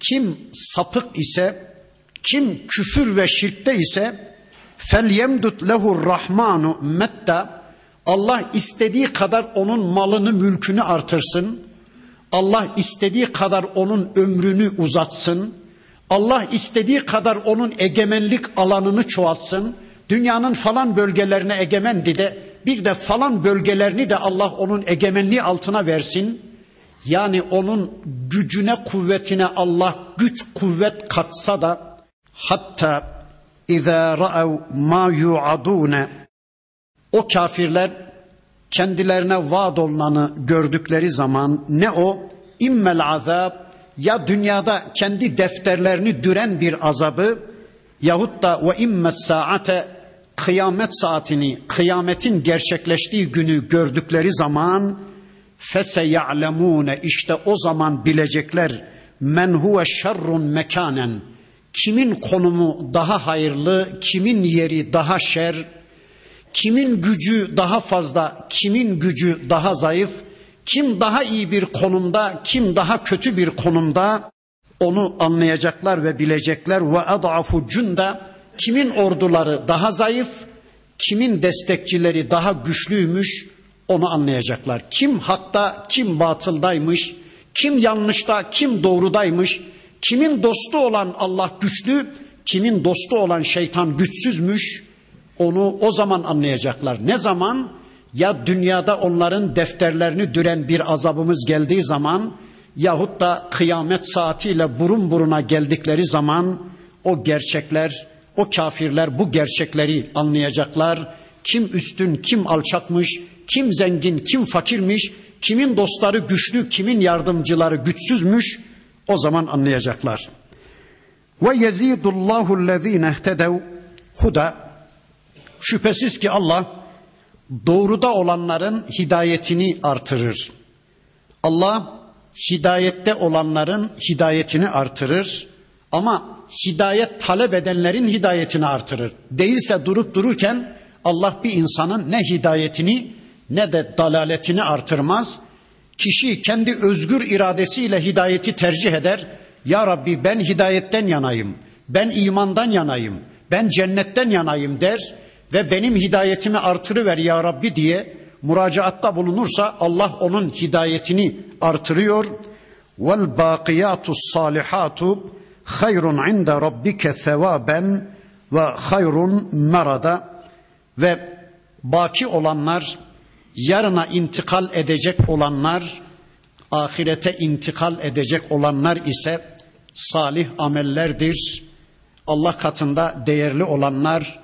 Speaker 1: kim sapık ise kim küfür ve şirkte ise fel yemdut lehu rahmanu metta Allah istediği kadar onun malını mülkünü artırsın. Allah istediği kadar onun ömrünü uzatsın. Allah istediği kadar onun egemenlik alanını çoğaltsın. Dünyanın falan bölgelerine egemendi de bir de falan bölgelerini de Allah onun egemenliği altına versin. Yani onun gücüne kuvvetine Allah güç kuvvet katsa da Hatta izâ ra'ev mâ yu'adûne o kafirler kendilerine vaad olunanı gördükleri zaman ne o? İmmel azab ya dünyada kendi defterlerini düren bir azabı yahut da ve immes saate kıyamet saatini, kıyametin gerçekleştiği günü gördükleri zaman fese ya'lemune işte o zaman bilecekler men huve şerrun mekanen kimin konumu daha hayırlı, kimin yeri daha şer, kimin gücü daha fazla, kimin gücü daha zayıf, kim daha iyi bir konumda, kim daha kötü bir konumda onu anlayacaklar ve bilecekler ve adafu cunda kimin orduları daha zayıf, kimin destekçileri daha güçlüymüş onu anlayacaklar. Kim hakta, kim batıldaymış, kim yanlışta, kim doğrudaymış Kimin dostu olan Allah güçlü, kimin dostu olan şeytan güçsüzmüş. Onu o zaman anlayacaklar. Ne zaman? Ya dünyada onların defterlerini düren bir azabımız geldiği zaman yahut da kıyamet saatiyle burun buruna geldikleri zaman o gerçekler, o kafirler bu gerçekleri anlayacaklar. Kim üstün, kim alçakmış, kim zengin, kim fakirmiş, kimin dostları güçlü, kimin yardımcıları güçsüzmüş o zaman anlayacaklar. Ve yezidullahu allazine ihtedev huda şüphesiz ki Allah doğruda olanların hidayetini artırır. Allah hidayette olanların hidayetini artırır ama hidayet talep edenlerin hidayetini artırır. Değilse durup dururken Allah bir insanın ne hidayetini ne de dalaletini artırmaz. Kişi kendi özgür iradesiyle hidayeti tercih eder. Ya Rabbi ben hidayetten yanayım. Ben imandan yanayım. Ben cennetten yanayım der ve benim hidayetimi artırıver ya Rabbi diye muracaatta bulunursa Allah onun hidayetini artırıyor. Vel bakiyatus salihatu hayrun inde rabbike sevaben ve hayrun merada ve baki olanlar yarına intikal edecek olanlar, ahirete intikal edecek olanlar ise salih amellerdir. Allah katında değerli olanlar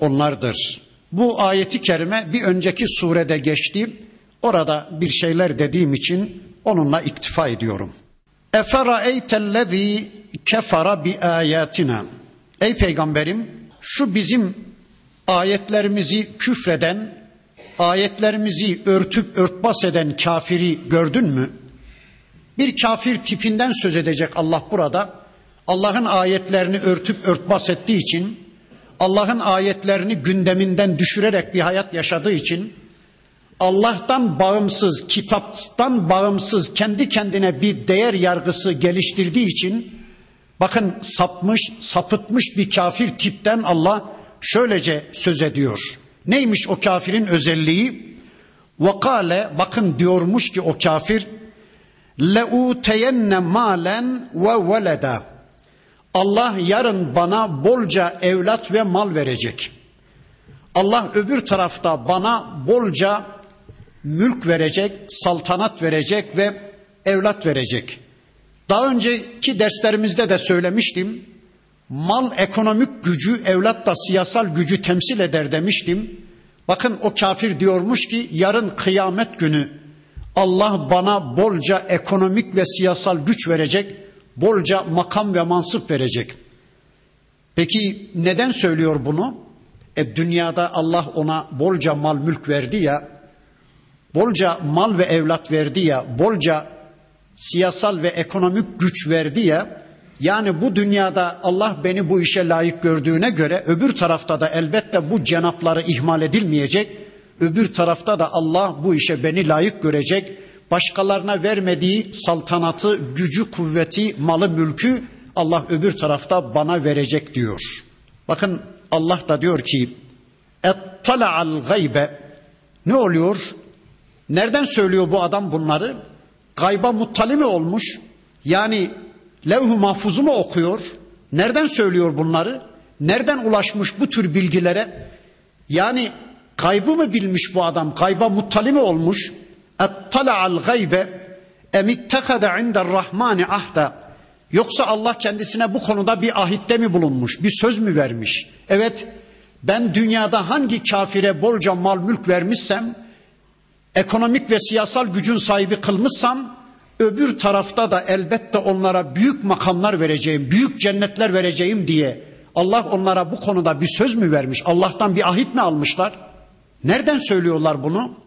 Speaker 1: onlardır. Bu ayeti kerime bir önceki surede geçti. Orada bir şeyler dediğim için onunla iktifa ediyorum. Eferaeytellezî kefara bi ayatina. Ey peygamberim şu bizim ayetlerimizi küfreden, ayetlerimizi örtüp örtbas eden kafiri gördün mü? Bir kafir tipinden söz edecek Allah burada. Allah'ın ayetlerini örtüp örtbas ettiği için, Allah'ın ayetlerini gündeminden düşürerek bir hayat yaşadığı için, Allah'tan bağımsız, kitaptan bağımsız kendi kendine bir değer yargısı geliştirdiği için bakın sapmış, sapıtmış bir kafir tipten Allah şöylece söz ediyor. Neymiş o kafirin özelliği? Vakale bakın diyormuş ki o kafir leuteyenne malen ve veleda. Allah yarın bana bolca evlat ve mal verecek. Allah öbür tarafta bana bolca mülk verecek, saltanat verecek ve evlat verecek. Daha önceki derslerimizde de söylemiştim. Mal ekonomik gücü, evlat da siyasal gücü temsil eder demiştim. Bakın o kafir diyormuş ki yarın kıyamet günü Allah bana bolca ekonomik ve siyasal güç verecek, bolca makam ve mansıp verecek. Peki neden söylüyor bunu? E dünyada Allah ona bolca mal mülk verdi ya, bolca mal ve evlat verdi ya, bolca siyasal ve ekonomik güç verdi ya, yani bu dünyada Allah beni bu işe layık gördüğüne göre öbür tarafta da elbette bu cenapları ihmal edilmeyecek. Öbür tarafta da Allah bu işe beni layık görecek. Başkalarına vermediği saltanatı, gücü, kuvveti, malı, mülkü Allah öbür tarafta bana verecek diyor. Bakın Allah da diyor ki ettala'al gaybe ne oluyor? Nereden söylüyor bu adam bunları? Gayba muttali mi olmuş? Yani levh-u mahfuzu mu okuyor? Nereden söylüyor bunları? Nereden ulaşmış bu tür bilgilere? Yani kaybı mı bilmiş bu adam? Kayba muttali mi olmuş? Ettala'al gaybe emittekade indel rahmani ahda. Yoksa Allah kendisine bu konuda bir ahitte mi bulunmuş? Bir söz mü vermiş? Evet ben dünyada hangi kafire bolca mal mülk vermişsem, ekonomik ve siyasal gücün sahibi kılmışsam, öbür tarafta da elbette onlara büyük makamlar vereceğim, büyük cennetler vereceğim diye Allah onlara bu konuda bir söz mü vermiş? Allah'tan bir ahit mi almışlar? Nereden söylüyorlar bunu?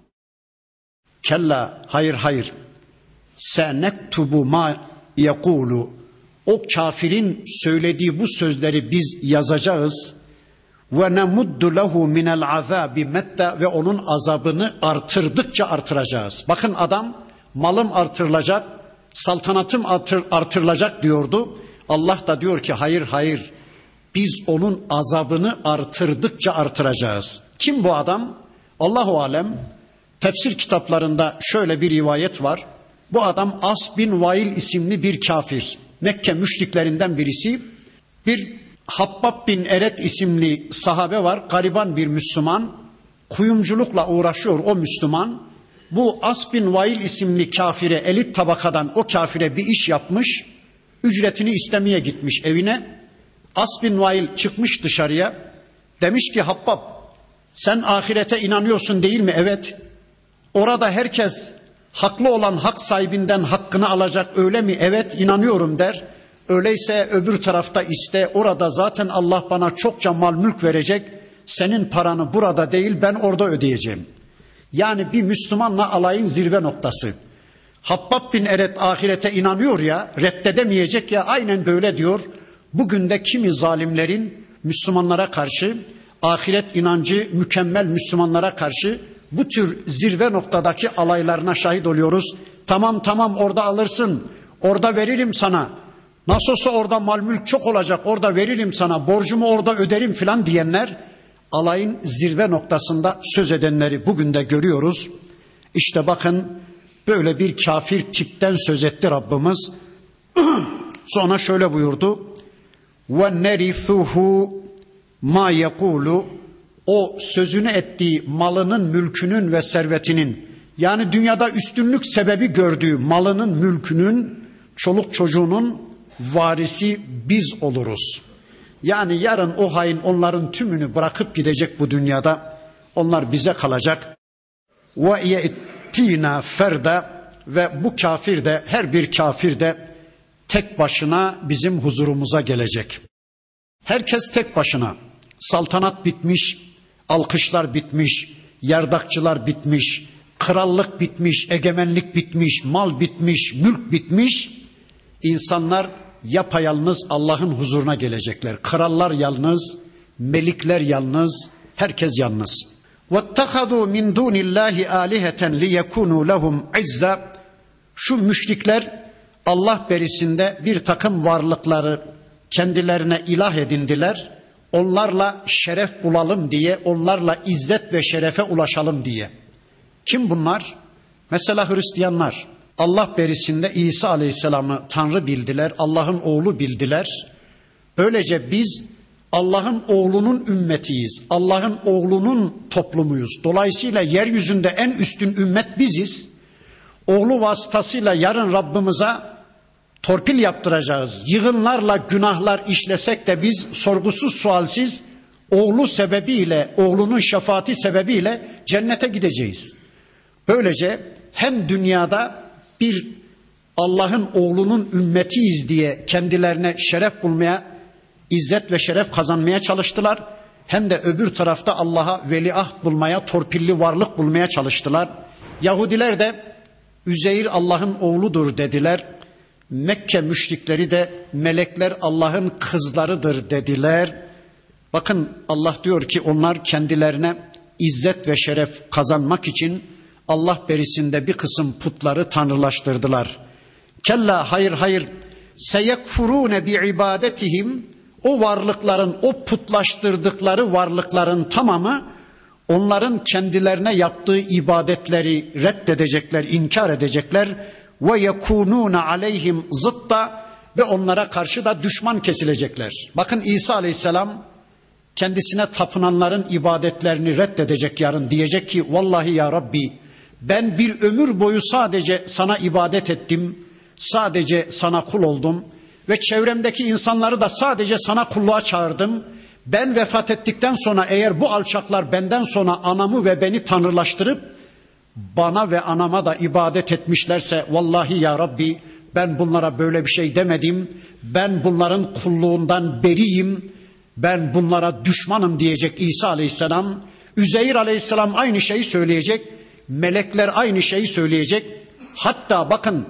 Speaker 1: Kella, hayır hayır. Senektubu ma yekulu. O kafirin söylediği bu sözleri biz yazacağız. Ve nemuddu lehu minel azabi metta ve onun azabını artırdıkça artıracağız. Bakın adam malım artırılacak, saltanatım artır, artırılacak diyordu. Allah da diyor ki hayır hayır biz onun azabını artırdıkça artıracağız. Kim bu adam? Allahu alem tefsir kitaplarında şöyle bir rivayet var. Bu adam As bin Vail isimli bir kafir. Mekke müşriklerinden birisi. Bir Habbab bin Eret isimli sahabe var. Gariban bir Müslüman. Kuyumculukla uğraşıyor o Müslüman. Bu As bin Vail isimli kafire, elit tabakadan o kafire bir iş yapmış. Ücretini istemeye gitmiş evine. As bin Vail çıkmış dışarıya. Demiş ki Habbab sen ahirete inanıyorsun değil mi? Evet. Orada herkes haklı olan hak sahibinden hakkını alacak öyle mi? Evet inanıyorum der. Öyleyse öbür tarafta iste orada zaten Allah bana çokça mal mülk verecek. Senin paranı burada değil ben orada ödeyeceğim. Yani bir Müslümanla alayın zirve noktası. Habbab bin Eret ahirete inanıyor ya, reddedemeyecek ya aynen böyle diyor. Bugün de kimi zalimlerin Müslümanlara karşı, ahiret inancı mükemmel Müslümanlara karşı bu tür zirve noktadaki alaylarına şahit oluyoruz. Tamam tamam orada alırsın, orada veririm sana. Nasıl olsa orada mal mülk çok olacak, orada veririm sana, borcumu orada öderim filan diyenler alayın zirve noktasında söz edenleri bugün de görüyoruz. İşte bakın böyle bir kafir tipten söz etti Rabbimiz. Sonra şöyle buyurdu. Ve nerithuhu ma yekulu o sözünü ettiği malının, mülkünün ve servetinin yani dünyada üstünlük sebebi gördüğü malının, mülkünün, çoluk çocuğunun varisi biz oluruz. Yani yarın o hain onların tümünü bırakıp gidecek bu dünyada. Onlar bize kalacak. Ve ye'tina ferda ve bu kafir de her bir kafir de tek başına bizim huzurumuza gelecek. Herkes tek başına. Saltanat bitmiş, Alkışlar bitmiş, yardakçılar bitmiş, krallık bitmiş, egemenlik bitmiş, mal bitmiş, mülk bitmiş. İnsanlar yapayalnız Allah'ın huzuruna gelecekler. Krallar yalnız, melikler yalnız, herkes yalnız. وَاتَّخَذُوا مِنْ دُونِ اللّٰهِ آلِهَةً لِيَكُونُوا لَهُمْ عِزَّ Şu müşrikler Allah berisinde bir takım varlıkları kendilerine ilah edindiler. Onlarla şeref bulalım diye, onlarla izzet ve şerefe ulaşalım diye. Kim bunlar? Mesela Hristiyanlar. Allah berisinde İsa Aleyhisselam'ı Tanrı bildiler, Allah'ın oğlu bildiler. Böylece biz Allah'ın oğlunun ümmetiyiz. Allah'ın oğlunun toplumuyuz. Dolayısıyla yeryüzünde en üstün ümmet biziz. Oğlu vasıtasıyla yarın Rabbimize torpil yaptıracağız. Yığınlarla günahlar işlesek de biz sorgusuz sualsiz oğlu sebebiyle, oğlunun şefaati sebebiyle cennete gideceğiz. Böylece hem dünyada bir Allah'ın oğlunun ümmetiyiz diye kendilerine şeref bulmaya, izzet ve şeref kazanmaya çalıştılar. Hem de öbür tarafta Allah'a veliaht bulmaya, torpilli varlık bulmaya çalıştılar. Yahudiler de Üzeyir Allah'ın oğludur dediler. Mekke müşrikleri de melekler Allah'ın kızlarıdır dediler. Bakın Allah diyor ki onlar kendilerine izzet ve şeref kazanmak için Allah berisinde bir kısım putları tanrılaştırdılar. Kella hayır hayır seyekfurune bi ibadetihim o varlıkların o putlaştırdıkları varlıkların tamamı onların kendilerine yaptığı ibadetleri reddedecekler, inkar edecekler ve yekununa aleyhim zıtta ve onlara karşı da düşman kesilecekler. Bakın İsa Aleyhisselam kendisine tapınanların ibadetlerini reddedecek yarın diyecek ki vallahi ya Rabbi ben bir ömür boyu sadece sana ibadet ettim. Sadece sana kul oldum ve çevremdeki insanları da sadece sana kulluğa çağırdım. Ben vefat ettikten sonra eğer bu alçaklar benden sonra anamı ve beni tanrılaştırıp bana ve anama da ibadet etmişlerse vallahi ya Rabbi ben bunlara böyle bir şey demedim. Ben bunların kulluğundan beriyim. Ben bunlara düşmanım diyecek İsa Aleyhisselam. Üzeyir Aleyhisselam aynı şeyi söyleyecek. Melekler aynı şeyi söyleyecek. Hatta bakın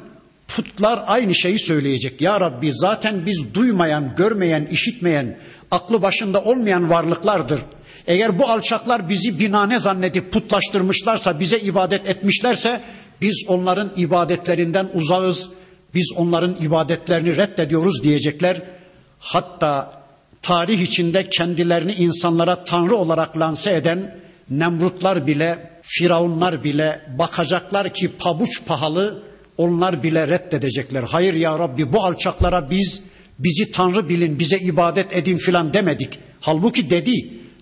Speaker 1: putlar aynı şeyi söyleyecek. Ya Rabbi zaten biz duymayan, görmeyen, işitmeyen, aklı başında olmayan varlıklardır. Eğer bu alçaklar bizi binane zannedip putlaştırmışlarsa, bize ibadet etmişlerse biz onların ibadetlerinden uzağız. Biz onların ibadetlerini reddediyoruz diyecekler. Hatta tarih içinde kendilerini insanlara tanrı olarak lanse eden Nemrutlar bile, Firavunlar bile bakacaklar ki pabuç pahalı onlar bile reddedecekler. Hayır ya Rabbi bu alçaklara biz bizi tanrı bilin, bize ibadet edin filan demedik. Halbuki dedi.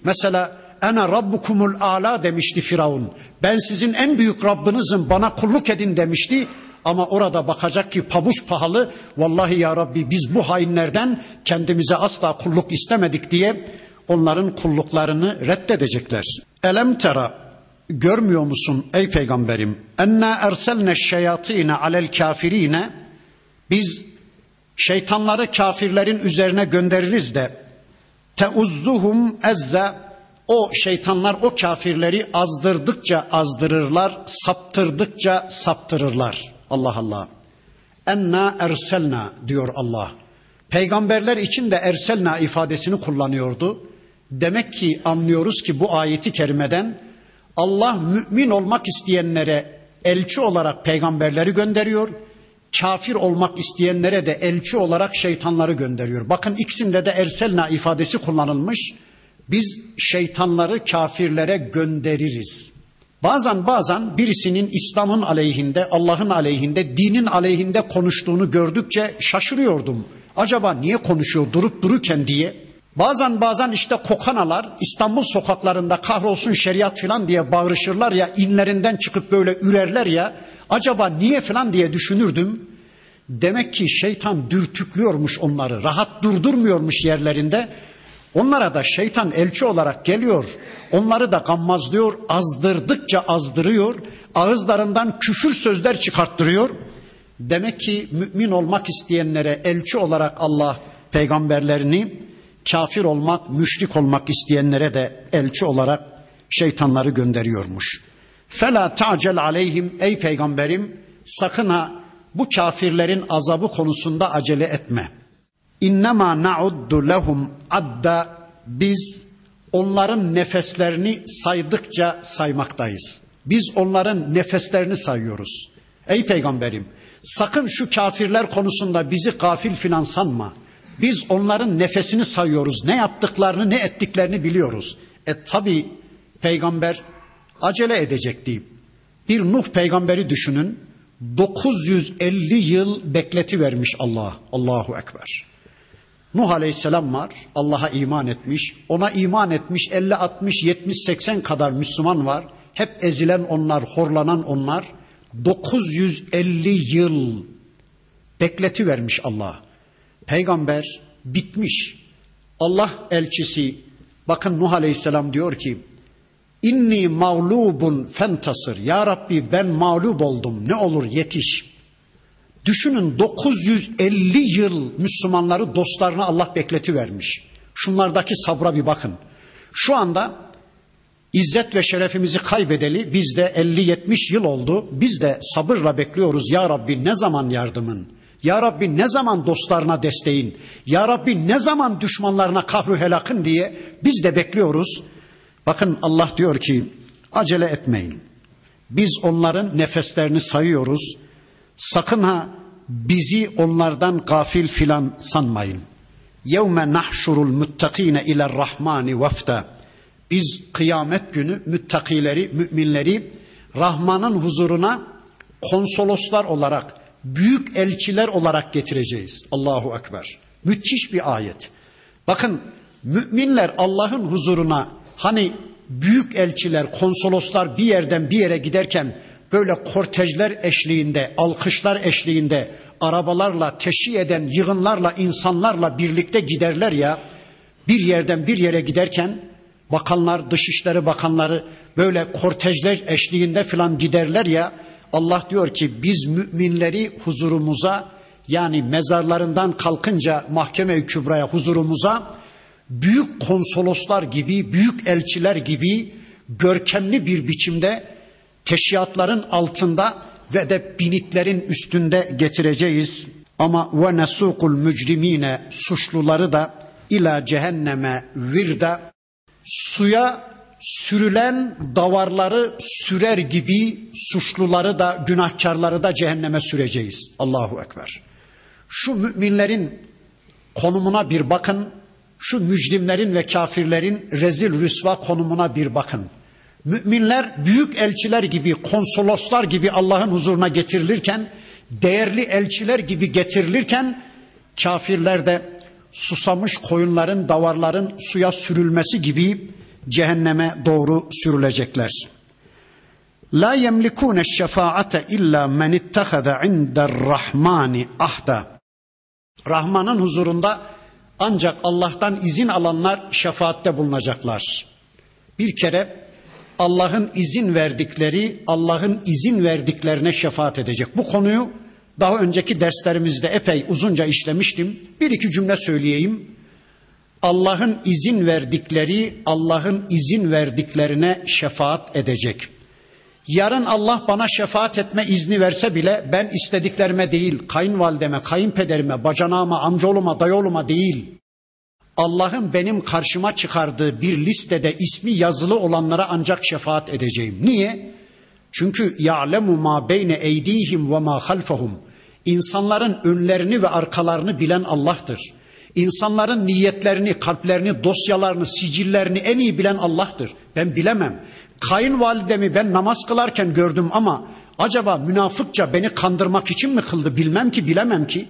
Speaker 1: Mesela ene rabbukumul ala demişti Firavun. Ben sizin en büyük Rabbinizim bana kulluk edin demişti. Ama orada bakacak ki pabuç pahalı. Vallahi ya Rabbi biz bu hainlerden kendimize asla kulluk istemedik diye onların kulluklarını reddedecekler. Elem tera görmüyor musun ey peygamberim? Enna erselne şeyatine alel kafirine biz şeytanları kafirlerin üzerine göndeririz de teuzzuhum ezze o şeytanlar o kafirleri azdırdıkça azdırırlar, saptırdıkça saptırırlar. Allah Allah. Enna erselna diyor Allah. Peygamberler için de erselna ifadesini kullanıyordu. Demek ki anlıyoruz ki bu ayeti kerimeden Allah mümin olmak isteyenlere elçi olarak peygamberleri gönderiyor. Kafir olmak isteyenlere de elçi olarak şeytanları gönderiyor. Bakın ikisinde de erselna ifadesi kullanılmış. Biz şeytanları kafirlere göndeririz. Bazen bazen birisinin İslam'ın aleyhinde, Allah'ın aleyhinde, dinin aleyhinde konuştuğunu gördükçe şaşırıyordum. Acaba niye konuşuyor durup dururken diye. Bazen bazen işte kokanalar İstanbul sokaklarında kahrolsun şeriat filan diye bağırışırlar ya inlerinden çıkıp böyle ürerler ya acaba niye filan diye düşünürdüm. Demek ki şeytan dürtüklüyormuş onları rahat durdurmuyormuş yerlerinde. Onlara da şeytan elçi olarak geliyor. Onları da gammazlıyor, azdırdıkça azdırıyor. Ağızlarından küfür sözler çıkarttırıyor. Demek ki mümin olmak isteyenlere elçi olarak Allah peygamberlerini kafir olmak, müşrik olmak isteyenlere de elçi olarak şeytanları gönderiyormuş. Fela ta'cel aleyhim ey peygamberim sakın ha bu kafirlerin azabı konusunda acele etme. İnnemâ na'uddu lehum adda biz onların nefeslerini saydıkça saymaktayız. Biz onların nefeslerini sayıyoruz. Ey peygamberim sakın şu kafirler konusunda bizi gafil filan sanma. Biz onların nefesini sayıyoruz. Ne yaptıklarını ne ettiklerini biliyoruz. E tabi peygamber acele edecekti. Bir Nuh peygamberi düşünün. 950 yıl bekleti vermiş Allah. Allahu Ekber. Nuh Aleyhisselam var. Allah'a iman etmiş. Ona iman etmiş 50, 60, 70, 80 kadar Müslüman var. Hep ezilen onlar, horlanan onlar. 950 yıl bekleti vermiş Allah. Peygamber bitmiş. Allah elçisi bakın Nuh Aleyhisselam diyor ki İnni mağlubun fentasır. Ya Rabbi ben mağlup oldum. Ne olur yetiş. Düşünün 950 yıl Müslümanları dostlarına Allah bekleti vermiş. Şunlardaki sabra bir bakın. Şu anda İzzet ve şerefimizi kaybedeli bizde 50-70 yıl oldu. Biz de sabırla bekliyoruz. Ya Rabbi ne zaman yardımın? Ya Rabbi ne zaman dostlarına desteğin? Ya Rabbi ne zaman düşmanlarına kahru helakın diye biz de bekliyoruz. Bakın Allah diyor ki acele etmeyin. Biz onların nefeslerini sayıyoruz. Sakın ha bizi onlardan gafil filan sanmayın. Yevme nahşurul muttakine ile rahmani vafta. Biz kıyamet günü müttakileri, müminleri Rahman'ın huzuruna konsoloslar olarak, büyük elçiler olarak getireceğiz. Allahu Ekber. Müthiş bir ayet. Bakın müminler Allah'ın huzuruna hani büyük elçiler, konsoloslar bir yerden bir yere giderken böyle kortejler eşliğinde, alkışlar eşliğinde arabalarla, teşhi eden yığınlarla, insanlarla birlikte giderler ya. Bir yerden bir yere giderken bakanlar, dışişleri bakanları böyle kortejler eşliğinde filan giderler ya. Allah diyor ki biz müminleri huzurumuza yani mezarlarından kalkınca mahkeme-i kübraya huzurumuza büyük konsoloslar gibi, büyük elçiler gibi görkemli bir biçimde teşhiatların altında ve de binitlerin üstünde getireceğiz. Ama ve nesukul mücrimine suçluları da ila cehenneme virda suya sürülen davarları sürer gibi suçluları da günahkarları da cehenneme süreceğiz. Allahu Ekber. Şu müminlerin konumuna bir bakın. Şu mücrimlerin ve kafirlerin rezil rüsva konumuna bir bakın. Müminler büyük elçiler gibi, konsoloslar gibi Allah'ın huzuruna getirilirken, değerli elçiler gibi getirilirken, kafirler de susamış koyunların, davarların suya sürülmesi gibi cehenneme doğru sürülecekler. La yemlikune şefaate illa men ittehada indar rahmani ahda. Rahman'ın huzurunda ancak Allah'tan izin alanlar şefaatte bulunacaklar. Bir kere Allah'ın izin verdikleri, Allah'ın izin verdiklerine şefaat edecek. Bu konuyu daha önceki derslerimizde epey uzunca işlemiştim. Bir iki cümle söyleyeyim. Allah'ın izin verdikleri, Allah'ın izin verdiklerine şefaat edecek. Yarın Allah bana şefaat etme izni verse bile ben istediklerime değil, kayınvalideme, kayınpederime, bacanağıma, amcaoğluma, dayıoğluma değil, Allah'ın benim karşıma çıkardığı bir listede ismi yazılı olanlara ancak şefaat edeceğim. Niye? Çünkü ya'lemu ma beyne eydihim ve ma halfahum. İnsanların önlerini ve arkalarını bilen Allah'tır. İnsanların niyetlerini, kalplerini, dosyalarını, sicillerini en iyi bilen Allah'tır. Ben bilemem. Kayınvalidemi ben namaz kılarken gördüm ama acaba münafıkça beni kandırmak için mi kıldı bilmem ki bilemem ki.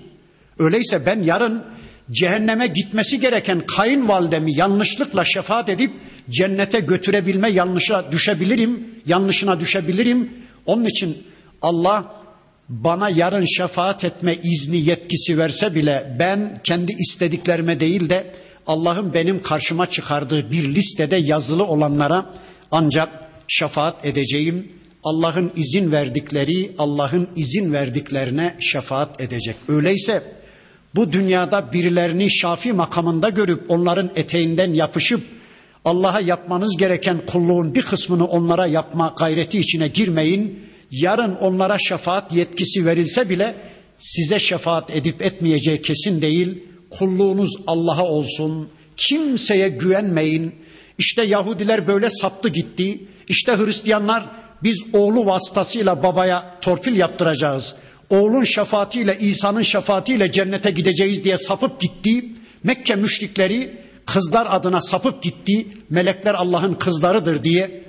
Speaker 1: Öyleyse ben yarın cehenneme gitmesi gereken kayınvalidemi yanlışlıkla şefaat edip cennete götürebilme yanlışa düşebilirim, yanlışına düşebilirim. Onun için Allah bana yarın şefaat etme izni yetkisi verse bile ben kendi istediklerime değil de Allah'ın benim karşıma çıkardığı bir listede yazılı olanlara ancak şefaat edeceğim. Allah'ın izin verdikleri, Allah'ın izin verdiklerine şefaat edecek. Öyleyse bu dünyada birilerini şafi makamında görüp onların eteğinden yapışıp Allah'a yapmanız gereken kulluğun bir kısmını onlara yapma gayreti içine girmeyin. Yarın onlara şefaat yetkisi verilse bile size şefaat edip etmeyeceği kesin değil. Kulluğunuz Allah'a olsun. Kimseye güvenmeyin. İşte Yahudiler böyle saptı gitti. İşte Hristiyanlar biz oğlu vasıtasıyla babaya torpil yaptıracağız. Oğlun şefaatiyle İsa'nın şefaatiyle cennete gideceğiz diye sapıp gitti. Mekke müşrikleri kızlar adına sapıp gitti. Melekler Allah'ın kızlarıdır diye.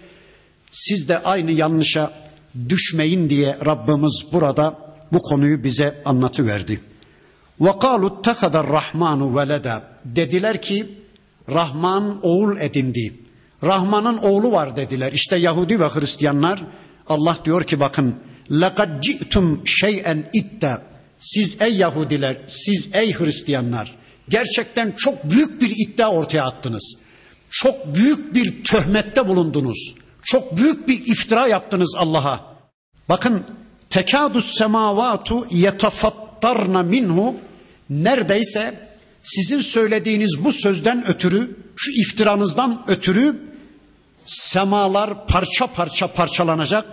Speaker 1: Siz de aynı yanlışa düşmeyin diye Rabbimiz burada bu konuyu bize anlatıverdi. وَقَالُوا اتَّخَذَ الرَّحْمَانُ وَلَدًا Dediler ki Rahman oğul edindi. Rahman'ın oğlu var dediler. İşte Yahudi ve Hristiyanlar Allah diyor ki bakın لَقَدْ جِئْتُمْ شَيْئًا اِدَّا Siz ey Yahudiler, siz ey Hristiyanlar gerçekten çok büyük bir iddia ortaya attınız. Çok büyük bir töhmette bulundunuz. Çok büyük bir iftira yaptınız Allah'a. Bakın tekadus semavatu yetafattarna minhu neredeyse sizin söylediğiniz bu sözden ötürü, şu iftiranızdan ötürü semalar parça parça parçalanacak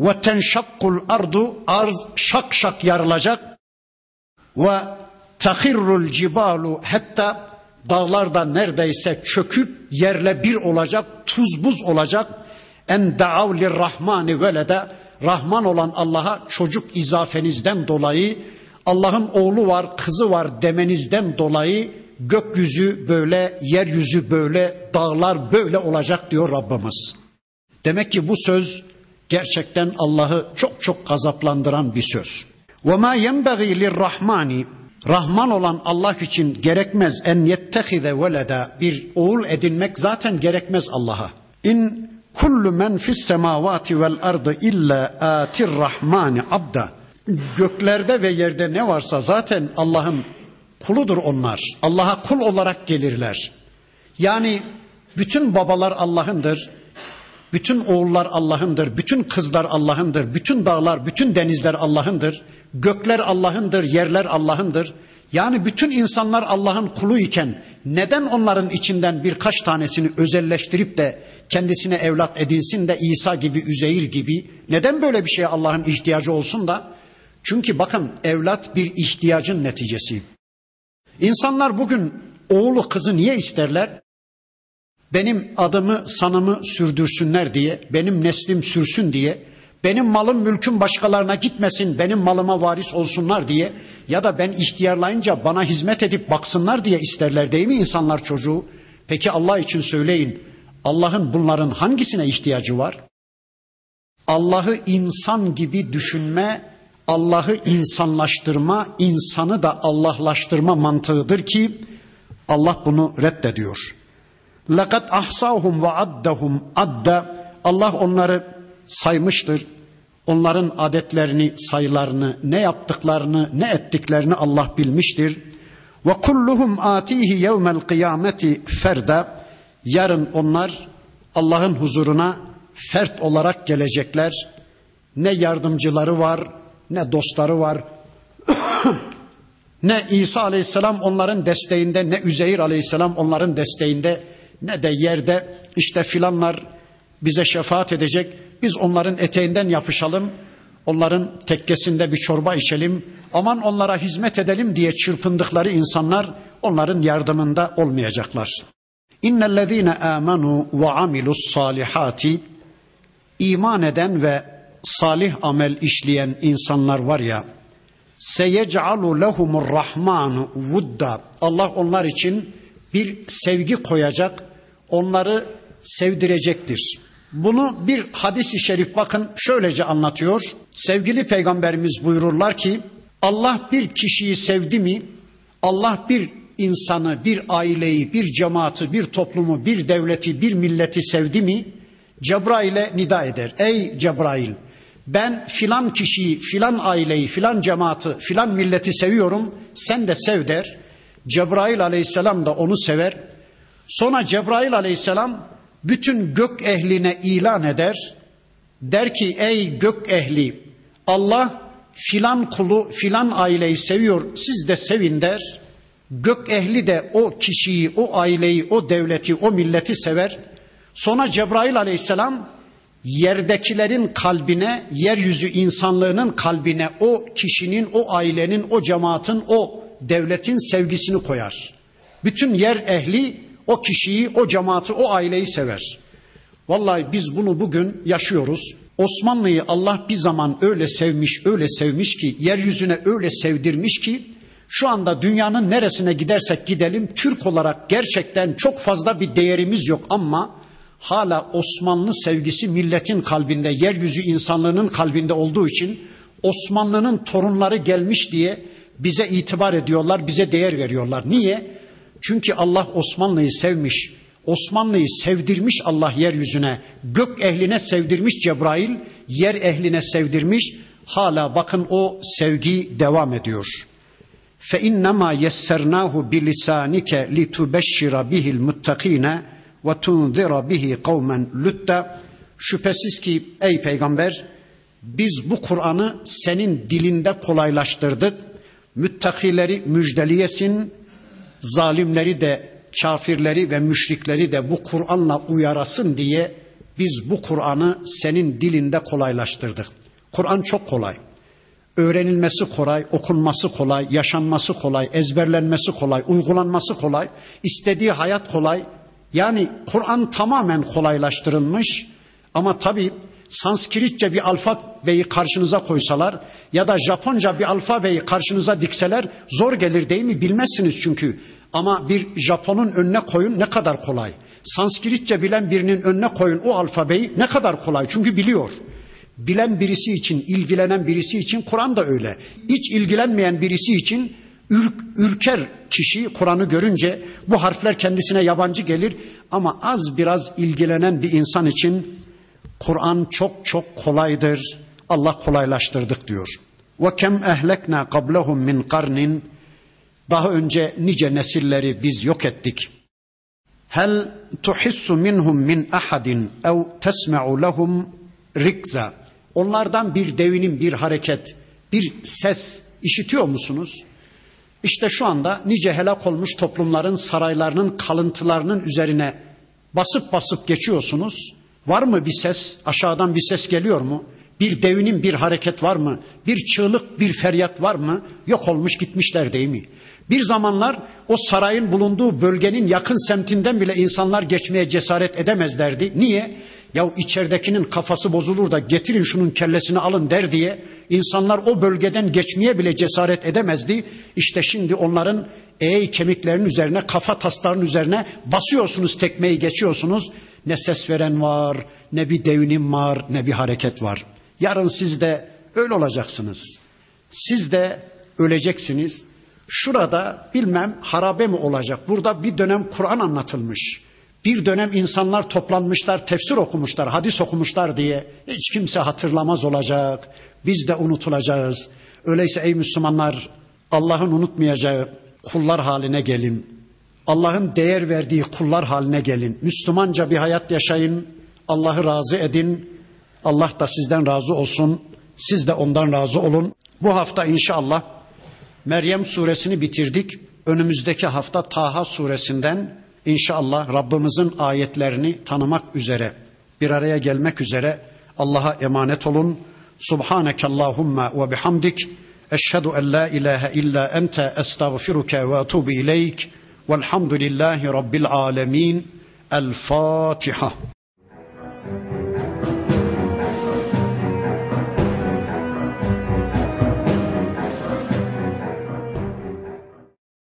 Speaker 1: ve tenşakkul ardu arz şak şak yarılacak ve tahirrul cibalu hatta dağlar da neredeyse çöküp yerle bir olacak, tuz buz olacak En da'av rahmani velede Rahman olan Allah'a çocuk izafenizden dolayı Allah'ın oğlu var, kızı var demenizden dolayı gökyüzü böyle, yeryüzü böyle, dağlar böyle olacak diyor Rabbimiz. Demek ki bu söz gerçekten Allah'ı çok çok gazaplandıran bir söz. وَمَا يَنْبَغِي لِلرَّحْمَانِ Rahman olan Allah için gerekmez en yettehize veleda bir oğul edinmek zaten gerekmez Allah'a. İn kullu men fis semavati vel ardı illa atir rahmani abda. Göklerde ve yerde ne varsa zaten Allah'ın kuludur onlar. Allah'a kul olarak gelirler. Yani bütün babalar Allah'ındır. Bütün oğullar Allah'ındır, bütün kızlar Allah'ındır, bütün dağlar, bütün denizler Allah'ındır. Gökler Allah'ındır, yerler Allah'ındır. Yani bütün insanlar Allah'ın kulu iken neden onların içinden birkaç tanesini özelleştirip de kendisine evlat edinsin de İsa gibi, Üzeyir gibi neden böyle bir şeye Allah'ın ihtiyacı olsun da? Çünkü bakın evlat bir ihtiyacın neticesi. İnsanlar bugün oğlu kızı niye isterler? Benim adımı sanımı sürdürsünler diye, benim neslim sürsün diye, benim malım mülküm başkalarına gitmesin, benim malıma varis olsunlar diye ya da ben ihtiyarlayınca bana hizmet edip baksınlar diye isterler değil mi insanlar çocuğu? Peki Allah için söyleyin. Allah'ın bunların hangisine ihtiyacı var? Allah'ı insan gibi düşünme, Allah'ı insanlaştırma, insanı da Allahlaştırma mantığıdır ki Allah bunu reddediyor. Lakat ahsahum ve addahum adda Allah onları saymıştır. Onların adetlerini, sayılarını, ne yaptıklarını, ne ettiklerini Allah bilmiştir. Ve kulluhum atihi yevmel kıyameti ferda. Yarın onlar Allah'ın huzuruna fert olarak gelecekler. Ne yardımcıları var, ne dostları var. ne İsa aleyhisselam onların desteğinde, ne Üzeyir aleyhisselam onların desteğinde, ne de yerde işte filanlar bize şefaat edecek. Biz onların eteğinden yapışalım. Onların tekkesinde bir çorba içelim. Aman onlara hizmet edelim diye çırpındıkları insanlar onların yardımında olmayacaklar. İnnellezîne âmenû ve amilus salihati iman eden ve salih amel işleyen insanlar var ya seyec'alu lehumur rahmanu vudda Allah onlar için bir sevgi koyacak onları sevdirecektir. Bunu bir hadis-i şerif bakın şöylece anlatıyor. Sevgili peygamberimiz buyururlar ki Allah bir kişiyi sevdi mi Allah bir insanı, bir aileyi, bir cemaati, bir toplumu, bir devleti, bir milleti sevdi mi Cebrail'e nida eder. Ey Cebrail ben filan kişiyi, filan aileyi, filan cemaati, filan milleti seviyorum sen de sev der. Cebrail aleyhisselam da onu sever. Sonra Cebrail aleyhisselam bütün gök ehline ilan eder. Der ki ey gök ehli Allah filan kulu filan aileyi seviyor siz de sevin der. Gök ehli de o kişiyi, o aileyi, o devleti, o milleti sever. Sonra Cebrail aleyhisselam yerdekilerin kalbine, yeryüzü insanlığının kalbine o kişinin, o ailenin, o cemaatin, o devletin sevgisini koyar. Bütün yer ehli o kişiyi, o cemaati, o aileyi sever. Vallahi biz bunu bugün yaşıyoruz. Osmanlı'yı Allah bir zaman öyle sevmiş, öyle sevmiş ki, yeryüzüne öyle sevdirmiş ki, şu anda dünyanın neresine gidersek gidelim, Türk olarak gerçekten çok fazla bir değerimiz yok ama hala Osmanlı sevgisi milletin kalbinde, yeryüzü insanlığının kalbinde olduğu için Osmanlı'nın torunları gelmiş diye bize itibar ediyorlar, bize değer veriyorlar. Niye? Çünkü Allah Osmanlı'yı sevmiş. Osmanlı'yı sevdirmiş Allah yeryüzüne. Gök ehline sevdirmiş Cebrail, yer ehline sevdirmiş. Hala bakın o sevgi devam ediyor. Fe innema yessernâhu bilisanike litubeşşira bihil muttakine ve tunzira bihi kavmen lutta. Şüphesiz ki ey peygamber biz bu Kur'an'ı senin dilinde kolaylaştırdık. Müttakileri müjdeliyesin, zalimleri de kafirleri ve müşrikleri de bu Kur'an'la uyarasın diye biz bu Kur'an'ı senin dilinde kolaylaştırdık. Kur'an çok kolay. Öğrenilmesi kolay, okunması kolay, yaşanması kolay, ezberlenmesi kolay, uygulanması kolay, istediği hayat kolay. Yani Kur'an tamamen kolaylaştırılmış ama tabii Sanskritçe bir alfabeyi karşınıza koysalar ya da Japonca bir alfabeyi karşınıza dikseler zor gelir değil mi? Bilmezsiniz çünkü. Ama bir Japon'un önüne koyun ne kadar kolay. Sanskritçe bilen birinin önüne koyun o alfabeyi ne kadar kolay. Çünkü biliyor. Bilen birisi için, ilgilenen birisi için Kur'an da öyle. Hiç ilgilenmeyen birisi için ürk, ürker kişi Kur'an'ı görünce bu harfler kendisine yabancı gelir ama az biraz ilgilenen bir insan için Kur'an çok çok kolaydır. Allah kolaylaştırdık diyor. Ve kem ehlekna qablahum min qarnin daha önce nice nesilleri biz yok ettik. Hel tuhissu minhum min ahadin ev tesma'u lehum rikza. Onlardan bir devinin bir hareket, bir ses işitiyor musunuz? İşte şu anda nice helak olmuş toplumların saraylarının kalıntılarının üzerine basıp basıp geçiyorsunuz. Var mı bir ses? Aşağıdan bir ses geliyor mu? Bir devinin bir hareket var mı? Bir çığlık, bir feryat var mı? Yok olmuş gitmişler değil mi? Bir zamanlar o sarayın bulunduğu bölgenin yakın semtinden bile insanlar geçmeye cesaret edemezlerdi. Niye? Ya içeridekinin kafası bozulur da getirin şunun kellesini alın der diye insanlar o bölgeden geçmeye bile cesaret edemezdi. İşte şimdi onların eğ kemiklerin üzerine, kafa taslarının üzerine basıyorsunuz tekmeyi geçiyorsunuz. Ne ses veren var, ne bir devinim var, ne bir hareket var. Yarın siz de öyle olacaksınız. Siz de öleceksiniz. Şurada bilmem harabe mi olacak? Burada bir dönem Kur'an anlatılmış. Bir dönem insanlar toplanmışlar, tefsir okumuşlar, hadis okumuşlar diye hiç kimse hatırlamaz olacak. Biz de unutulacağız. Öyleyse ey Müslümanlar Allah'ın unutmayacağı kullar haline gelin. Allah'ın değer verdiği kullar haline gelin. Müslümanca bir hayat yaşayın. Allah'ı razı edin. Allah da sizden razı olsun. Siz de ondan razı olun. Bu hafta inşallah Meryem suresini bitirdik. Önümüzdeki hafta Taha suresinden inşallah Rabbimizin ayetlerini tanımak üzere bir araya gelmek üzere Allah'a emanet olun. Subhaneke Allahumma ve bihamdik. Eşhedü en la ilahe illa ente estağfiruke ve etubu ileyk. Velhamdülillahi Rabbil alemin. El Fatiha.